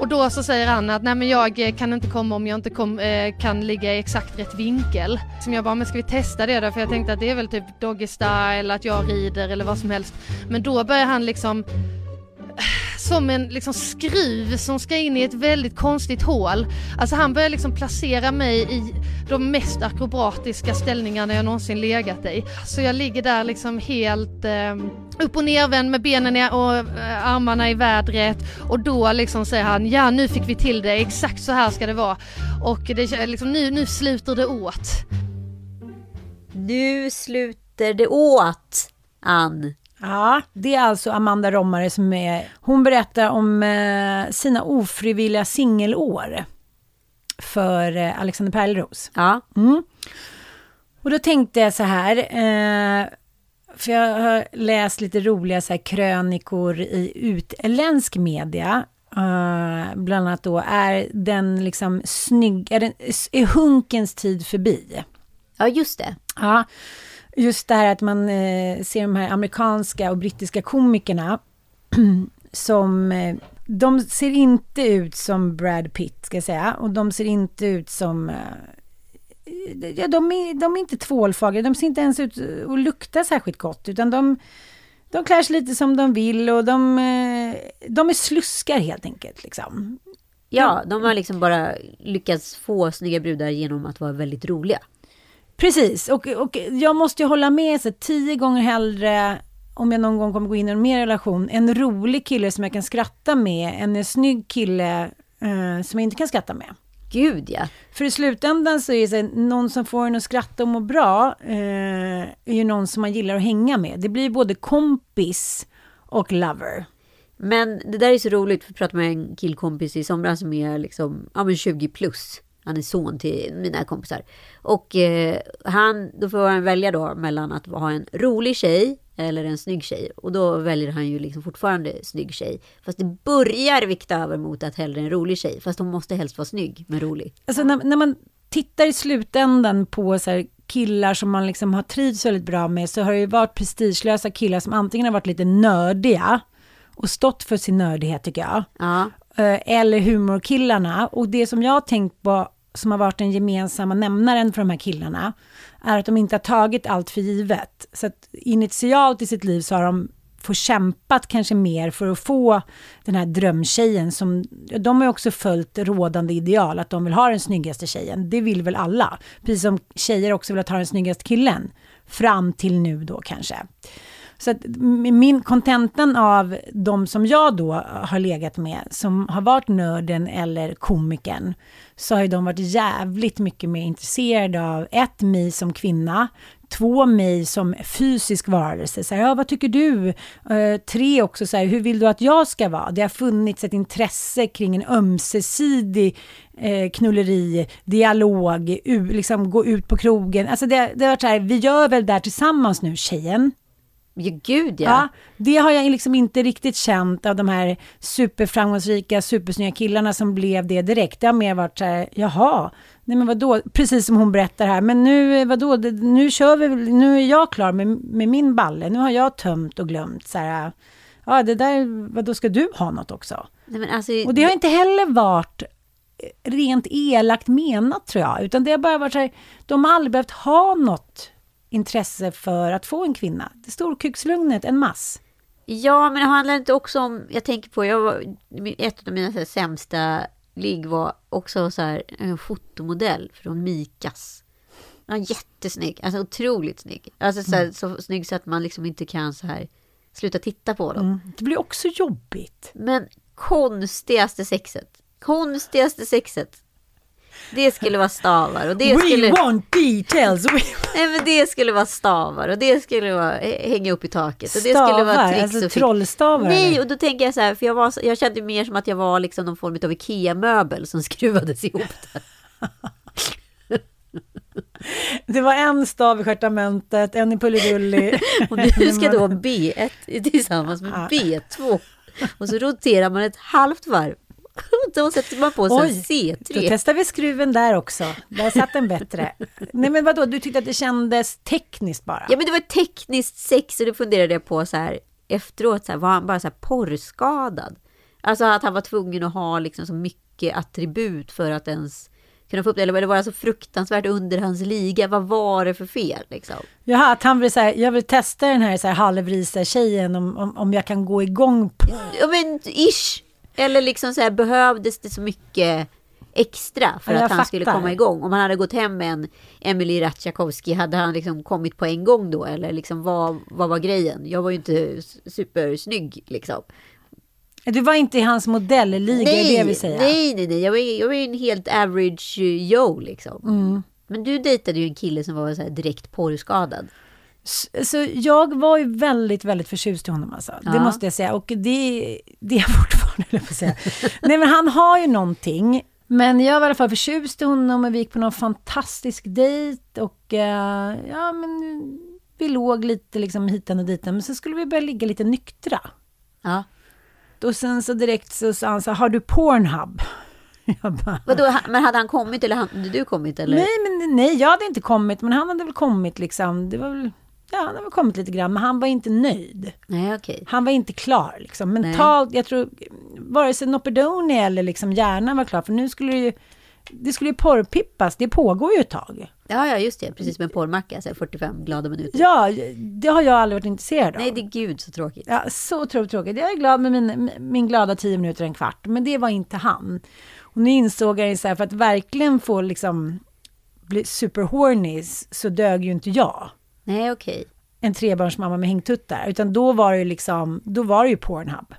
Och då så säger han att nej men jag eh, kan inte komma om jag inte kom, eh, kan ligga i exakt rätt vinkel. Som jag bara men ska vi testa det då för jag tänkte att det är väl typ doggy style, att jag rider eller vad som helst. Men då börjar han liksom som en liksom skruv som ska in i ett väldigt konstigt hål. Alltså han börjar liksom placera mig i de mest akrobatiska ställningarna jag någonsin legat i. Så jag ligger där liksom helt eh, upp och nervänd med benen och eh, armarna i vädret och då liksom säger han ja nu fick vi till det, exakt så här ska det vara. Och det, liksom, nu, nu sluter det åt. Nu sluter det åt, Ann. Ja, det är alltså Amanda Rommare som är... Hon berättar om eh, sina ofrivilliga singelår för eh, Alexander Pärleros. Ja. Mm. Och då tänkte jag så här, eh, för jag har läst lite roliga så här, krönikor i utländsk media. Eh, bland annat då, är den liksom snygg, är, den, är hunkens tid förbi? Ja, just det. Ja, just det här att man eh, ser de här amerikanska och brittiska komikerna som... Eh, de ser inte ut som Brad Pitt, ska jag säga. Och de ser inte ut som... Eh, ja, de, är, de är inte tvålfagra, de ser inte ens ut att lukta särskilt gott, utan de, de klär sig lite som de vill och de, de är sluskar helt enkelt. Liksom. Ja, de har liksom bara lyckats få snygga brudar genom att vara väldigt roliga. Precis, och, och jag måste ju hålla med så tio gånger hellre om jag någon gång kommer gå in i en mer relation, en rolig kille som jag kan skratta med än en snygg kille eh, som jag inte kan skratta med. Gud ja. För i slutändan så är det så någon som får en att skratta och må bra eh, är ju någon som man gillar att hänga med. Det blir både kompis och lover. Men det där är så roligt, för jag pratade med en killkompis i somras som är liksom, ja men 20 plus. Han är son till mina kompisar. Och eh, han, då får han välja då mellan att ha en rolig tjej eller en snygg tjej. Och då väljer han ju liksom fortfarande snygg tjej. Fast det börjar vikta över mot att hellre en rolig tjej. Fast hon måste helst vara snygg, men rolig. Alltså när, när man tittar i slutändan på så här killar som man liksom har trivts väldigt bra med så har det ju varit prestigelösa killar som antingen har varit lite nördiga och stått för sin nördighet tycker jag. Ja. Eh, eller humorkillarna. Och det som jag har tänkt på som har varit den gemensamma nämnaren för de här killarna är att de inte har tagit allt för givet. Så att initialt i sitt liv så har de få kämpat kanske mer för att få den här drömtjejen som, de har ju också följt rådande ideal, att de vill ha den snyggaste tjejen. Det vill väl alla. Precis som tjejer också vill ha den snyggaste killen. Fram till nu då kanske. Så att min kontentan av de som jag då har legat med, som har varit nörden eller komikern, så har ju de varit jävligt mycket mer intresserade av ett, mig som kvinna, två, mig som fysisk varelse. Så här, ja, vad tycker du? Uh, tre, också så här, hur vill du att jag ska vara? Det har funnits ett intresse kring en ömsesidig eh, knulleri, dialog, u, liksom gå ut på krogen. Alltså det, det har varit så här, vi gör väl det här tillsammans nu, tjejen. Ja, gud ja. ja. Det har jag liksom inte riktigt känt av de här superframgångsrika, supersnygga killarna som blev det direkt. Det har mer varit så här, jaha, nej men vadå, precis som hon berättar här, men nu, vadå, nu kör vi, nu är jag klar med, med min balle, nu har jag tömt och glömt så här, ja det där, vadå ska du ha något också? Nej, alltså, och det har inte heller varit rent elakt menat tror jag, utan det har bara varit så här, de har aldrig behövt ha något intresse för att få en kvinna. Det storkukslugnet, en mass. Ja, men det handlar inte också om, jag tänker på, jag var, ett av mina så här, sämsta ligg var också så här, en fotomodell från Mikas. Var jättesnygg, alltså otroligt snygg. Alltså så, här, mm. så snygg så att man liksom inte kan så här sluta titta på dem. Mm. Det blir också jobbigt. Men konstigaste sexet. Konstigaste sexet. Det skulle vara stavar och det We skulle... want details! We... Nej men det skulle vara stavar och det skulle vara hänga upp i taket. Och det stavar, skulle vara tricks alltså och trollstavar? Nej, och då tänker jag så här, för jag, var, jag kände mer som att jag var liksom någon form av IKEA-möbel som skruvades ihop där. Det var en stav i stjärtamentet, en i pullerulli. och nu ska då B1 tillsammans med B2. Och så roterar man ett halvt varv då sätter man på sig Oj, C3. Då testar vi skruven där också. Där satt den bättre. Nej men vadå, du tyckte att det kändes tekniskt bara? Ja men det var tekniskt sex och då funderade jag på så här efteråt, så här, var han bara så här porrskadad? Alltså att han var tvungen att ha liksom så mycket attribut för att ens kunna få upp det, eller var det så fruktansvärt under hans liga? Vad var det för fel liksom? Jaha, att han vill säga, jag vill testa den här, så här halvrisa tjejen om, om, om jag kan gå igång på... Ja men ish! Eller liksom så här, behövdes det så mycket extra för att han fattar. skulle komma igång? Om han hade gått hem med en Emily Ratsjakowski, hade han liksom kommit på en gång då? Eller liksom vad, vad var grejen? Jag var ju inte supersnygg liksom. Du var inte i hans modelliga, nej, är det vi säger? Nej, nej, nej. Jag var, jag var en helt average Joe liksom. Mm. Men du dejtade ju en kille som var så direkt porrskadad. Så jag var ju väldigt, väldigt förtjust i honom alltså. Ja. Det måste jag säga. Och det, det är jag fortfarande, jag på säga. Nej men han har ju någonting. Men jag var i alla fall förtjust i honom och vi gick på någon fantastisk dejt och uh, ja men vi låg lite liksom hitan och ditan. Men så skulle vi börja ligga lite nyktra. Ja. Och sen så direkt så sa han så har du Pornhub? Bara, Vadå, men hade han kommit eller hade du kommit? Eller? nej, men nej, jag hade inte kommit, men han hade väl kommit liksom. Det var väl, ja, han hade väl kommit lite grann, men han var inte nöjd. Nej, okej. Han var inte klar liksom. Mentalt, jag tror, vare sig Nopedoni eller liksom hjärnan var klar, för nu skulle det ju, det skulle ju porrpippas, det pågår ju ett tag. Ja, ja, just det. Precis som en porrmacka, så här 45 glada minuter. Ja, det har jag aldrig varit intresserad av. Nej, det är gud så tråkigt. Ja, så otroligt tråkigt. Jag är glad med min, min glada tio minuter, en kvart. Men det var inte han. Och nu insåg jag ju så här, för att verkligen få liksom bli superhorny så dög ju inte jag. Nej, okej. En trebarnsmamma med hängtuttar. Utan då var det ju liksom, då var det ju Pornhub.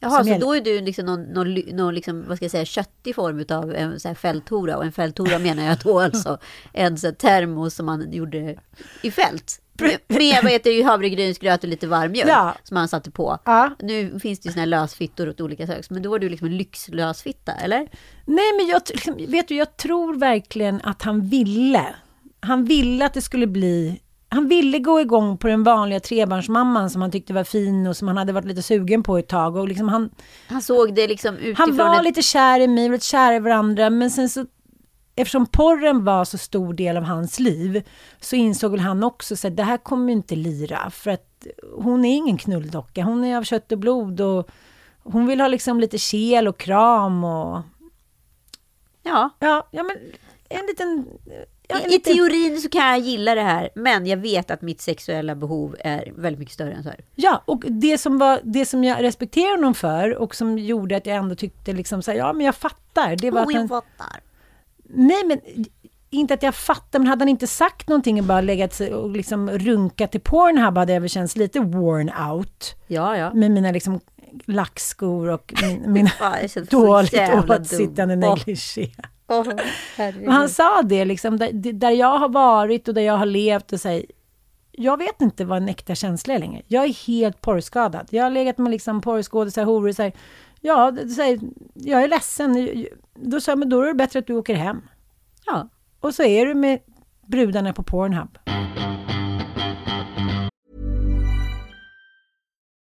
Jaha, så då är du liksom någon, någon, någon liksom, vad ska jag säga, köttig form av en så här fälthora. Och en fälthora menar jag då alltså en så termos som man gjorde i fält. Med, med vad heter det, havregrynsgröt och lite varm mjölk Ja. som man satte på. Ja. Nu finns det ju såna här lösfittor åt olika saker, men då var du liksom en lyxlösfitta, eller? Nej, men jag, liksom, vet du, jag tror verkligen att han ville. Han ville att det skulle bli... Han ville gå igång på den vanliga trebarnsmamman som han tyckte var fin och som han hade varit lite sugen på ett tag. Och liksom han, Han såg det liksom utifrån Han var ett... lite kär i mig, lite kära i varandra, men sen så Eftersom porren var så stor del av hans liv så insåg väl han också så att det här kommer ju inte lira för att hon är ingen knulldocka, hon är av kött och blod och hon vill ha liksom lite kel och kram och Ja, ja, ja men en liten... Ja, I, I teorin så kan jag gilla det här, men jag vet att mitt sexuella behov är väldigt mycket större än så här. ja, och det som, var, det som jag respekterar honom för och som gjorde att jag ändå tyckte liksom så här, ja men jag fattar. Det var att han, fattar. Nej, men inte att jag fattar, men hade han inte sagt någonting och bara legat sig och liksom runkat till Pornhub hade jag väl känts lite worn out. Ja, ja. Med mina liksom lackskor och min, mina jag dåligt åtsittande negligé. Men han sa det liksom, där, där jag har varit och där jag har levt och säger jag vet inte vad en äkta känsla är längre. Jag är helt porrskadad. Jag har legat med liksom porrskådisar, horor och säger ja, säger, jag är ledsen. Då sa jag, men då är det bättre att du åker hem. Ja. Och så är du med brudarna på Pornhub.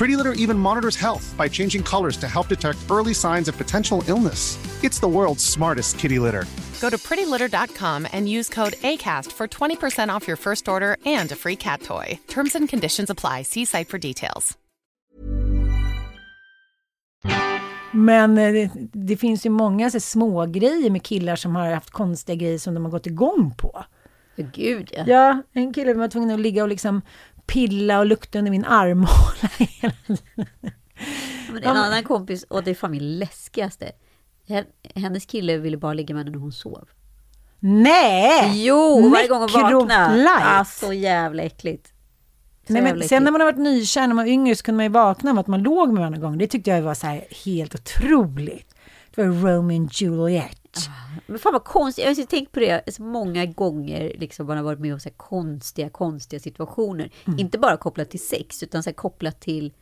Pretty Litter even monitors health by changing colors to help detect early signs of potential illness. It's the world's smartest kitty litter. Go to prettylitter.com and use code ACAST for 20% off your first order and a free cat toy. Terms and conditions apply. See site for details. Men eh, det, det finns ju många så små grejer med killar som har haft konstiga grejer som de har gått igång på. Gud, ja. Ja, en kille var tvungen att ligga och liksom pilla och lukta under min armhåla hela tiden. Men en annan kompis, och det är fan min läskigaste. Hen- Hennes kille ville bara ligga med henne när hon sov. Nej! Jo, varje gång hon vaknade. Ah, så jävla äckligt. Så Nej, jävla men sen när man har varit nykär, när man var yngre, så kunde man ju vakna med att man låg med varandra gång. Det tyckte jag var så helt otroligt. Det var Romeo och Juliet. Men fan vad konstigt, jag har tänkt på det så många gånger, liksom man har varit med om så här konstiga, konstiga situationer. Mm. Inte bara kopplat till sex, utan så kopplat till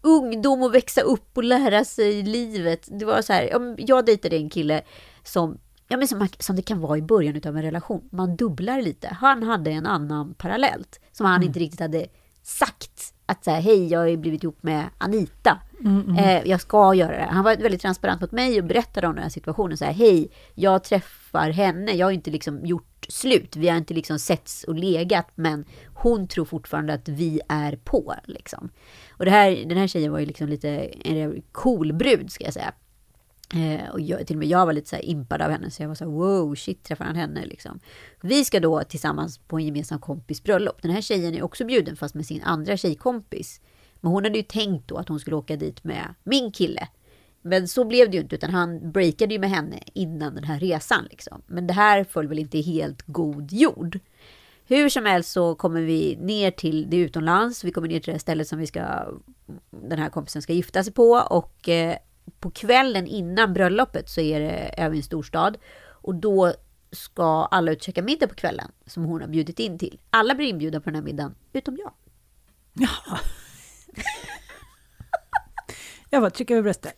ungdom och växa upp och lära sig livet. Det var så här, jag dejtade en kille som, ja, men som, man- som det kan vara i början av en relation. Man dubblar lite. Han hade en annan parallellt som han inte riktigt hade sagt. Att här, hej, jag har blivit ihop med Anita. Eh, jag ska göra det. Han var väldigt transparent mot mig och berättade om den här situationen. Så här, hej, jag träffar henne. Jag har inte liksom gjort slut. Vi har inte liksom setts och legat. Men hon tror fortfarande att vi är på. Liksom. Och det här, den här tjejen var ju liksom lite en cool brud, ska jag säga. Eh, och jag, till och med jag var lite så här impad av henne, så jag var så här, wow, shit, träffar han henne liksom. Vi ska då tillsammans på en gemensam kompis bröllop. Den här tjejen är också bjuden, fast med sin andra tjejkompis. Men hon hade ju tänkt då att hon skulle åka dit med min kille. Men så blev det ju inte, utan han breakade ju med henne innan den här resan. Liksom. Men det här föll väl inte i helt god jord. Hur som helst så kommer vi ner till det utomlands. Vi kommer ner till det stället som vi ska, den här kompisen ska gifta sig på. Och eh, på kvällen innan bröllopet så är det över en storstad. Och då ska alla ut och käka middag på kvällen som hon har bjudit in till. Alla blir inbjudna på den här middagen, utom jag. Ja. jag bara trycker över bröstet.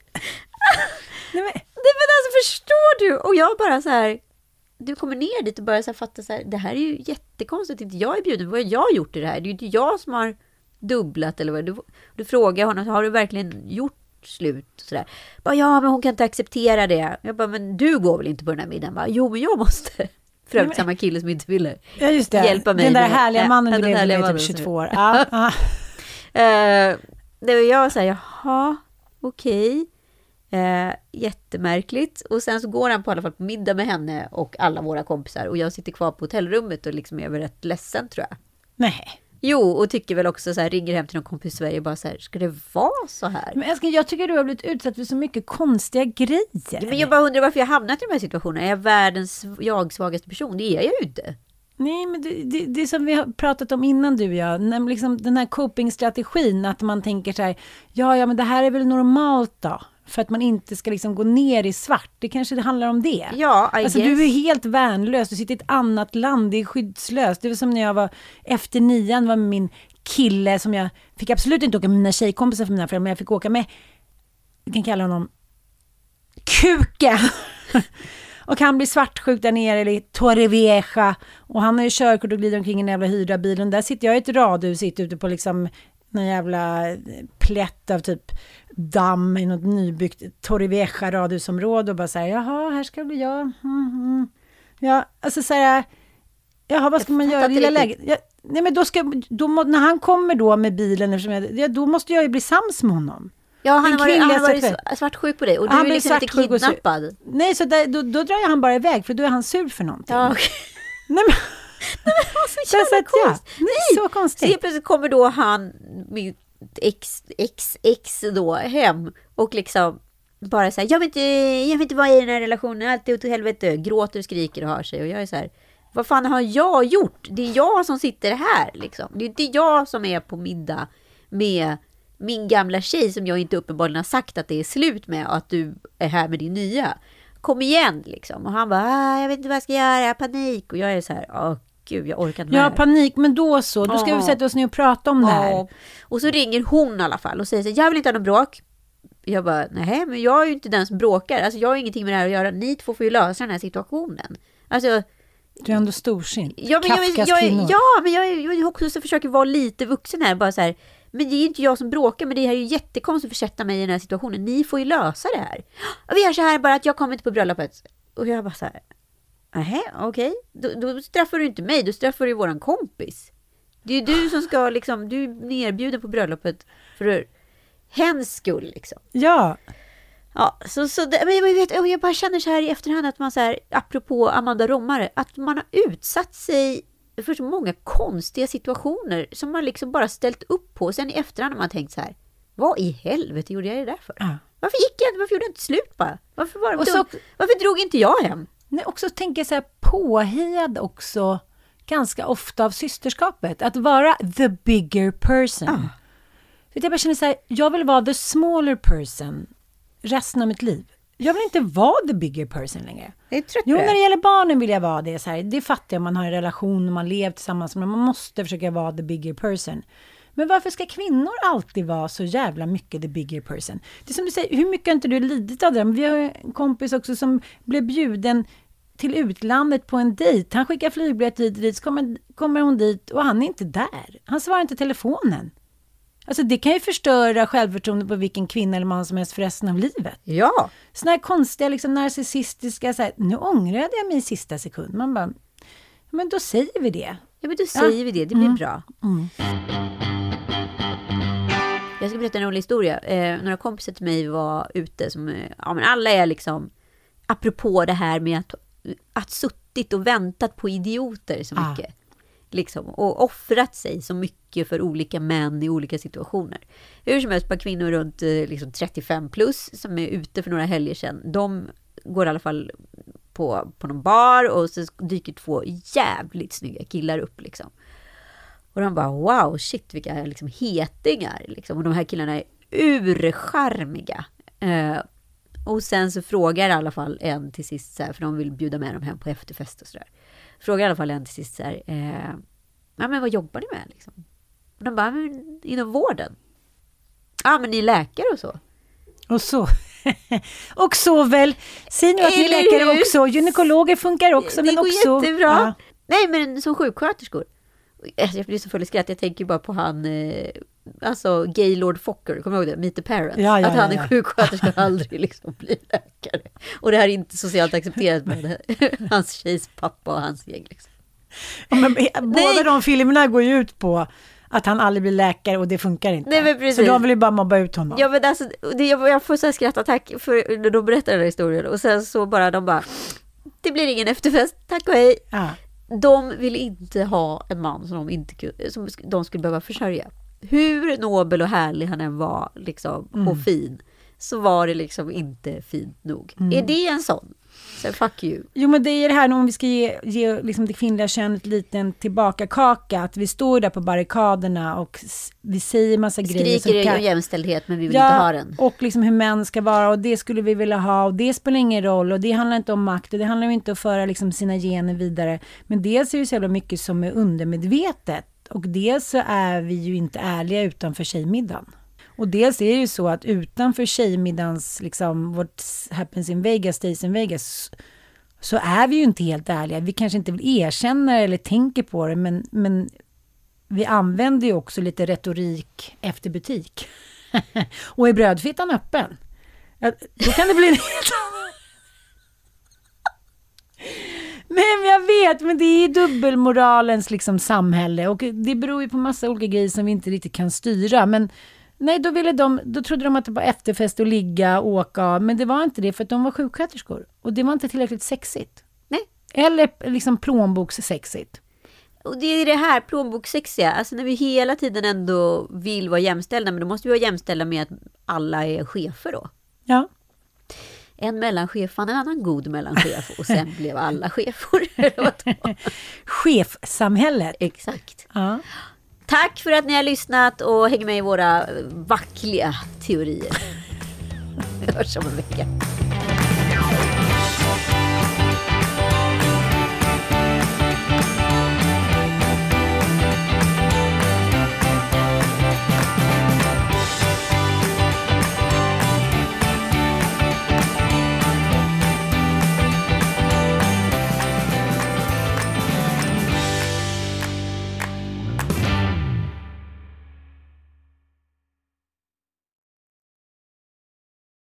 Nej, men. Nej men alltså förstår du? Och jag bara så här, du kommer ner dit och börjar så fatta så här, det här är ju jättekonstigt, inte jag är bjuden, vad har jag gjort i det här? Det är ju inte jag som har dubblat eller vad. Du, du frågar honom, har du verkligen gjort slut? Och så där. Bara, ja, men hon kan inte acceptera det. Jag bara, men du går väl inte på den här middagen? Va? Jo, men jag måste. För övrigt samma kille som inte ville ja, just det. hjälpa mig. Den där härliga mannen du levde med i typ 22 år. Ja, ja. uh, det var jag så här, jaha, okej. Okay. Eh, jättemärkligt. Och sen så går han på alla fall på middag med henne och alla våra kompisar. Och jag sitter kvar på hotellrummet och liksom är rätt ledsen tror jag. Nej. Jo, och tycker väl också så här, ringer hem till någon kompis i Sverige och bara så här, ska det vara så här? Men älskling, jag tycker du har blivit utsatt för så mycket konstiga grejer. Men jag bara undrar varför jag hamnat i de här situationerna. Är jag världens jag-svagaste person? Det är jag ju inte. Nej, men det, det, det som vi har pratat om innan du och jag, liksom den här coping-strategin, att man tänker så här, ja, ja, men det här är väl normalt då? För att man inte ska liksom gå ner i svart. Det kanske det handlar om det. Ja, I alltså, guess. Du är helt värnlös, du sitter i ett annat land, det är skyddslöst. Det var som när jag var efter nian, var min kille som jag fick absolut inte åka med mina tjejkompisar för mina föräldrar, men jag fick åka med, vi kan kalla honom Kuken. och han blir svartsjuk där nere i Torrevieja. Och han har ju körkort och glider omkring i en jävla hyrda bilen. Där sitter jag i ett radhus, sitter ute på liksom någon jävla plätt av typ damm i något nybyggt Torrevieja radhusområde och bara säger jaha, här ska bli jag. Mm, mm. Ja, alltså så här, jaha, vad ska man göra? Lilla läget. Ja, nej, men då ska, då, när han kommer då med bilen, jag, ja, då måste jag ju bli sams med honom. Ja, han har varit, han har varit svartsjuk på dig och du han är liksom inte kidnappad. Nej, så där, då, då drar han bara iväg för då är han sur för någonting. Ja, okay. nej, men, Nej, men så jävla konstigt. Ja, nej, så konstigt. Så plötsligt kommer då han, mitt ex, ex, ex då, hem och liksom bara så här, jag vill inte, jag vill inte vara i den här relationen, allt är åt helvete, gråter och skriker och har sig. Och jag är så här, vad fan har jag gjort? Det är jag som sitter här liksom. Det är inte jag som är på middag med min gamla tjej som jag inte uppenbarligen har sagt att det är slut med och att du är här med din nya. Kom igen liksom. Och han bara, ah, jag vet inte vad jag ska göra, jag har panik. Och jag är så här, åh gud, jag orkar inte med Ja, panik, men då så. Då ska ja. vi sätta oss ner och prata om det här. Och så ringer hon i alla fall och säger så jag vill inte ha någon bråk. Jag bara, nej, men jag är ju inte den som bråkar. Alltså jag har ingenting med det här att göra. Ni två får ju lösa den här situationen. Alltså, du är ändå storsint. Ja, men jag, jag, jag, ja, men jag, jag också så försöker vara lite vuxen här. Bara så här, men det är inte jag som bråkar, men det här är ju jättekonstigt att försätta mig i den här situationen. Ni får ju lösa det här. Vi gör så här bara att jag kommer inte på bröllopet. Och jag bara så här, Nej, okej. Okay. Då, då, straffar du inte mig, då straffar du våran kompis. Det är ju du som ska liksom, du är nerbjuden på bröllopet för hens skull liksom. Ja. Ja, så, så det, men jag, vet, jag bara känner så här i efterhand att man så här, apropå Amanda Romare, att man har utsatt sig för så många konstiga situationer som man liksom bara ställt upp på. Sen i efterhand har man tänkt så här, vad i helvete gjorde jag det där för? Ja. Varför gick jag inte? Varför gjorde jag inte slut bara? Varför, var, så, varför drog inte jag hem? Nej, också tänker så här påhejad också ganska ofta av systerskapet. Att vara the bigger person. Ah. jag bara känner så här, jag vill vara the smaller person resten av mitt liv. Jag vill inte vara the bigger person längre. Är trött jo, när det gäller barnen vill jag vara det. Så här, det fattar jag, man har en relation och man lever tillsammans. Men man måste försöka vara the bigger person. Men varför ska kvinnor alltid vara så jävla mycket the bigger person? Det är som du säger, hur mycket har inte du lidit av det? Vi har en kompis också som blev bjuden till utlandet på en dejt. Han skickar flygbiljett dit och dit, så kommer, kommer hon dit och han är inte där. Han svarar inte telefonen. Alltså det kan ju förstöra självförtroendet på vilken kvinna eller man som helst för resten av livet. Ja. Sådana här konstiga, liksom narcissistiska, så här, nu ångrade jag mig i sista sekund. Man bara, men då säger vi det. Ja, men då säger ja. vi det, det blir mm. bra. Mm. Jag ska berätta en rolig historia. Eh, några kompisar till mig var ute som, eh, ja men alla är liksom, apropå det här med att, att suttit och väntat på idioter så Ah. mycket. Liksom, och offrat sig så mycket för olika män i olika situationer. Hur som helst, ett par kvinnor runt eh, liksom 35 plus som är ute för några helger sedan. De går i alla fall på, på någon bar och så dyker två jävligt snygga killar upp liksom. Och de bara wow, shit vilka liksom hetingar liksom. Och de här killarna är urcharmiga. Eh, och sen så frågar i alla fall en till sist så här, för de vill bjuda med dem hem på efterfest och sådär. Frågar i alla fall en till sist så här, eh, ja men vad jobbar ni med liksom? Och de bara, men inom vården. Ja men ni är läkare och så. Och så. och så väl. Säg nu att ni är läkare hur? också. Gynekologer funkar också. det men går också, jättebra. Ja. Nej, men som sjuksköterskor. Alltså, Jag blir så full i skratt. Jag tänker bara på han, eh, alltså Gaylord Fokker, kommer du ihåg det? Meet the Parents. Ja, ja, att han är ja. sjuksköterska och aldrig liksom blir läkare. Och det här är inte socialt accepterat med hans tjejs pappa och hans gäng. Liksom. Men, båda de filmerna går ju ut på att han aldrig blir läkare och det funkar inte. Nej, men precis. Så de vill ju bara mobba ut honom. Ja men alltså, det, jag, jag får så här skrattattack för när de berättar den här historien och sen så bara de bara Det blir ingen efterfest, tack och hej. Ja. De vill inte ha en man som de, inte, som de skulle behöva försörja. Hur nobel och härlig han än var liksom, Mm. och fin så var det liksom inte fint nog. Mm. Är det en sån? Så fuck you. Jo men det är det här om vi ska ge, ge liksom det kvinnliga könet lite en tillbakakaka. Att vi står där på barrikaderna och vi säger massa grejer. som Skriker kan- jämställdhet men vi vill inte ha den. och liksom hur män ska vara och det skulle vi vilja ha och det spelar ingen roll och det handlar inte om makt och det handlar inte om att föra liksom sina gener vidare. Men dels är det så jävla mycket som är undermedvetet och dels så är vi ju inte ärliga utanför tjejmiddagen. Och dels är det ju så att utanför tjejmiddagens liksom, what happens in Vegas stays in Vegas, så är vi ju inte helt ärliga. Vi kanske inte vill erkänna det eller tänker på det, men, men vi använder ju också lite retorik efter butik. och är brödfittan öppen, ja, då kan det bli en helt annan... Men jag vet, men det är dubbelmoralens liksom samhälle och det beror ju på massa olika grejer som vi inte riktigt kan styra. Men nej, då, ville de, då trodde de att det var efterfest och ligga och åka, men det var inte det för att de var sjuksköterskor. Och det var inte tillräckligt sexigt. Nej. Eller liksom plånbokssexigt. Och det är det här plånbokssexiga, alltså när vi hela tiden ändå vill vara jämställda, men då måste vi vara jämställda med att alla är chefer då. Ja. En mellanchef fann en annan god mellanchef och sen blev alla chefer. Var. Chefsamhället. Exakt. Ja. Tack för att ni har lyssnat och hänger med i våra vackliga teorier. Vi hörs om en vecka.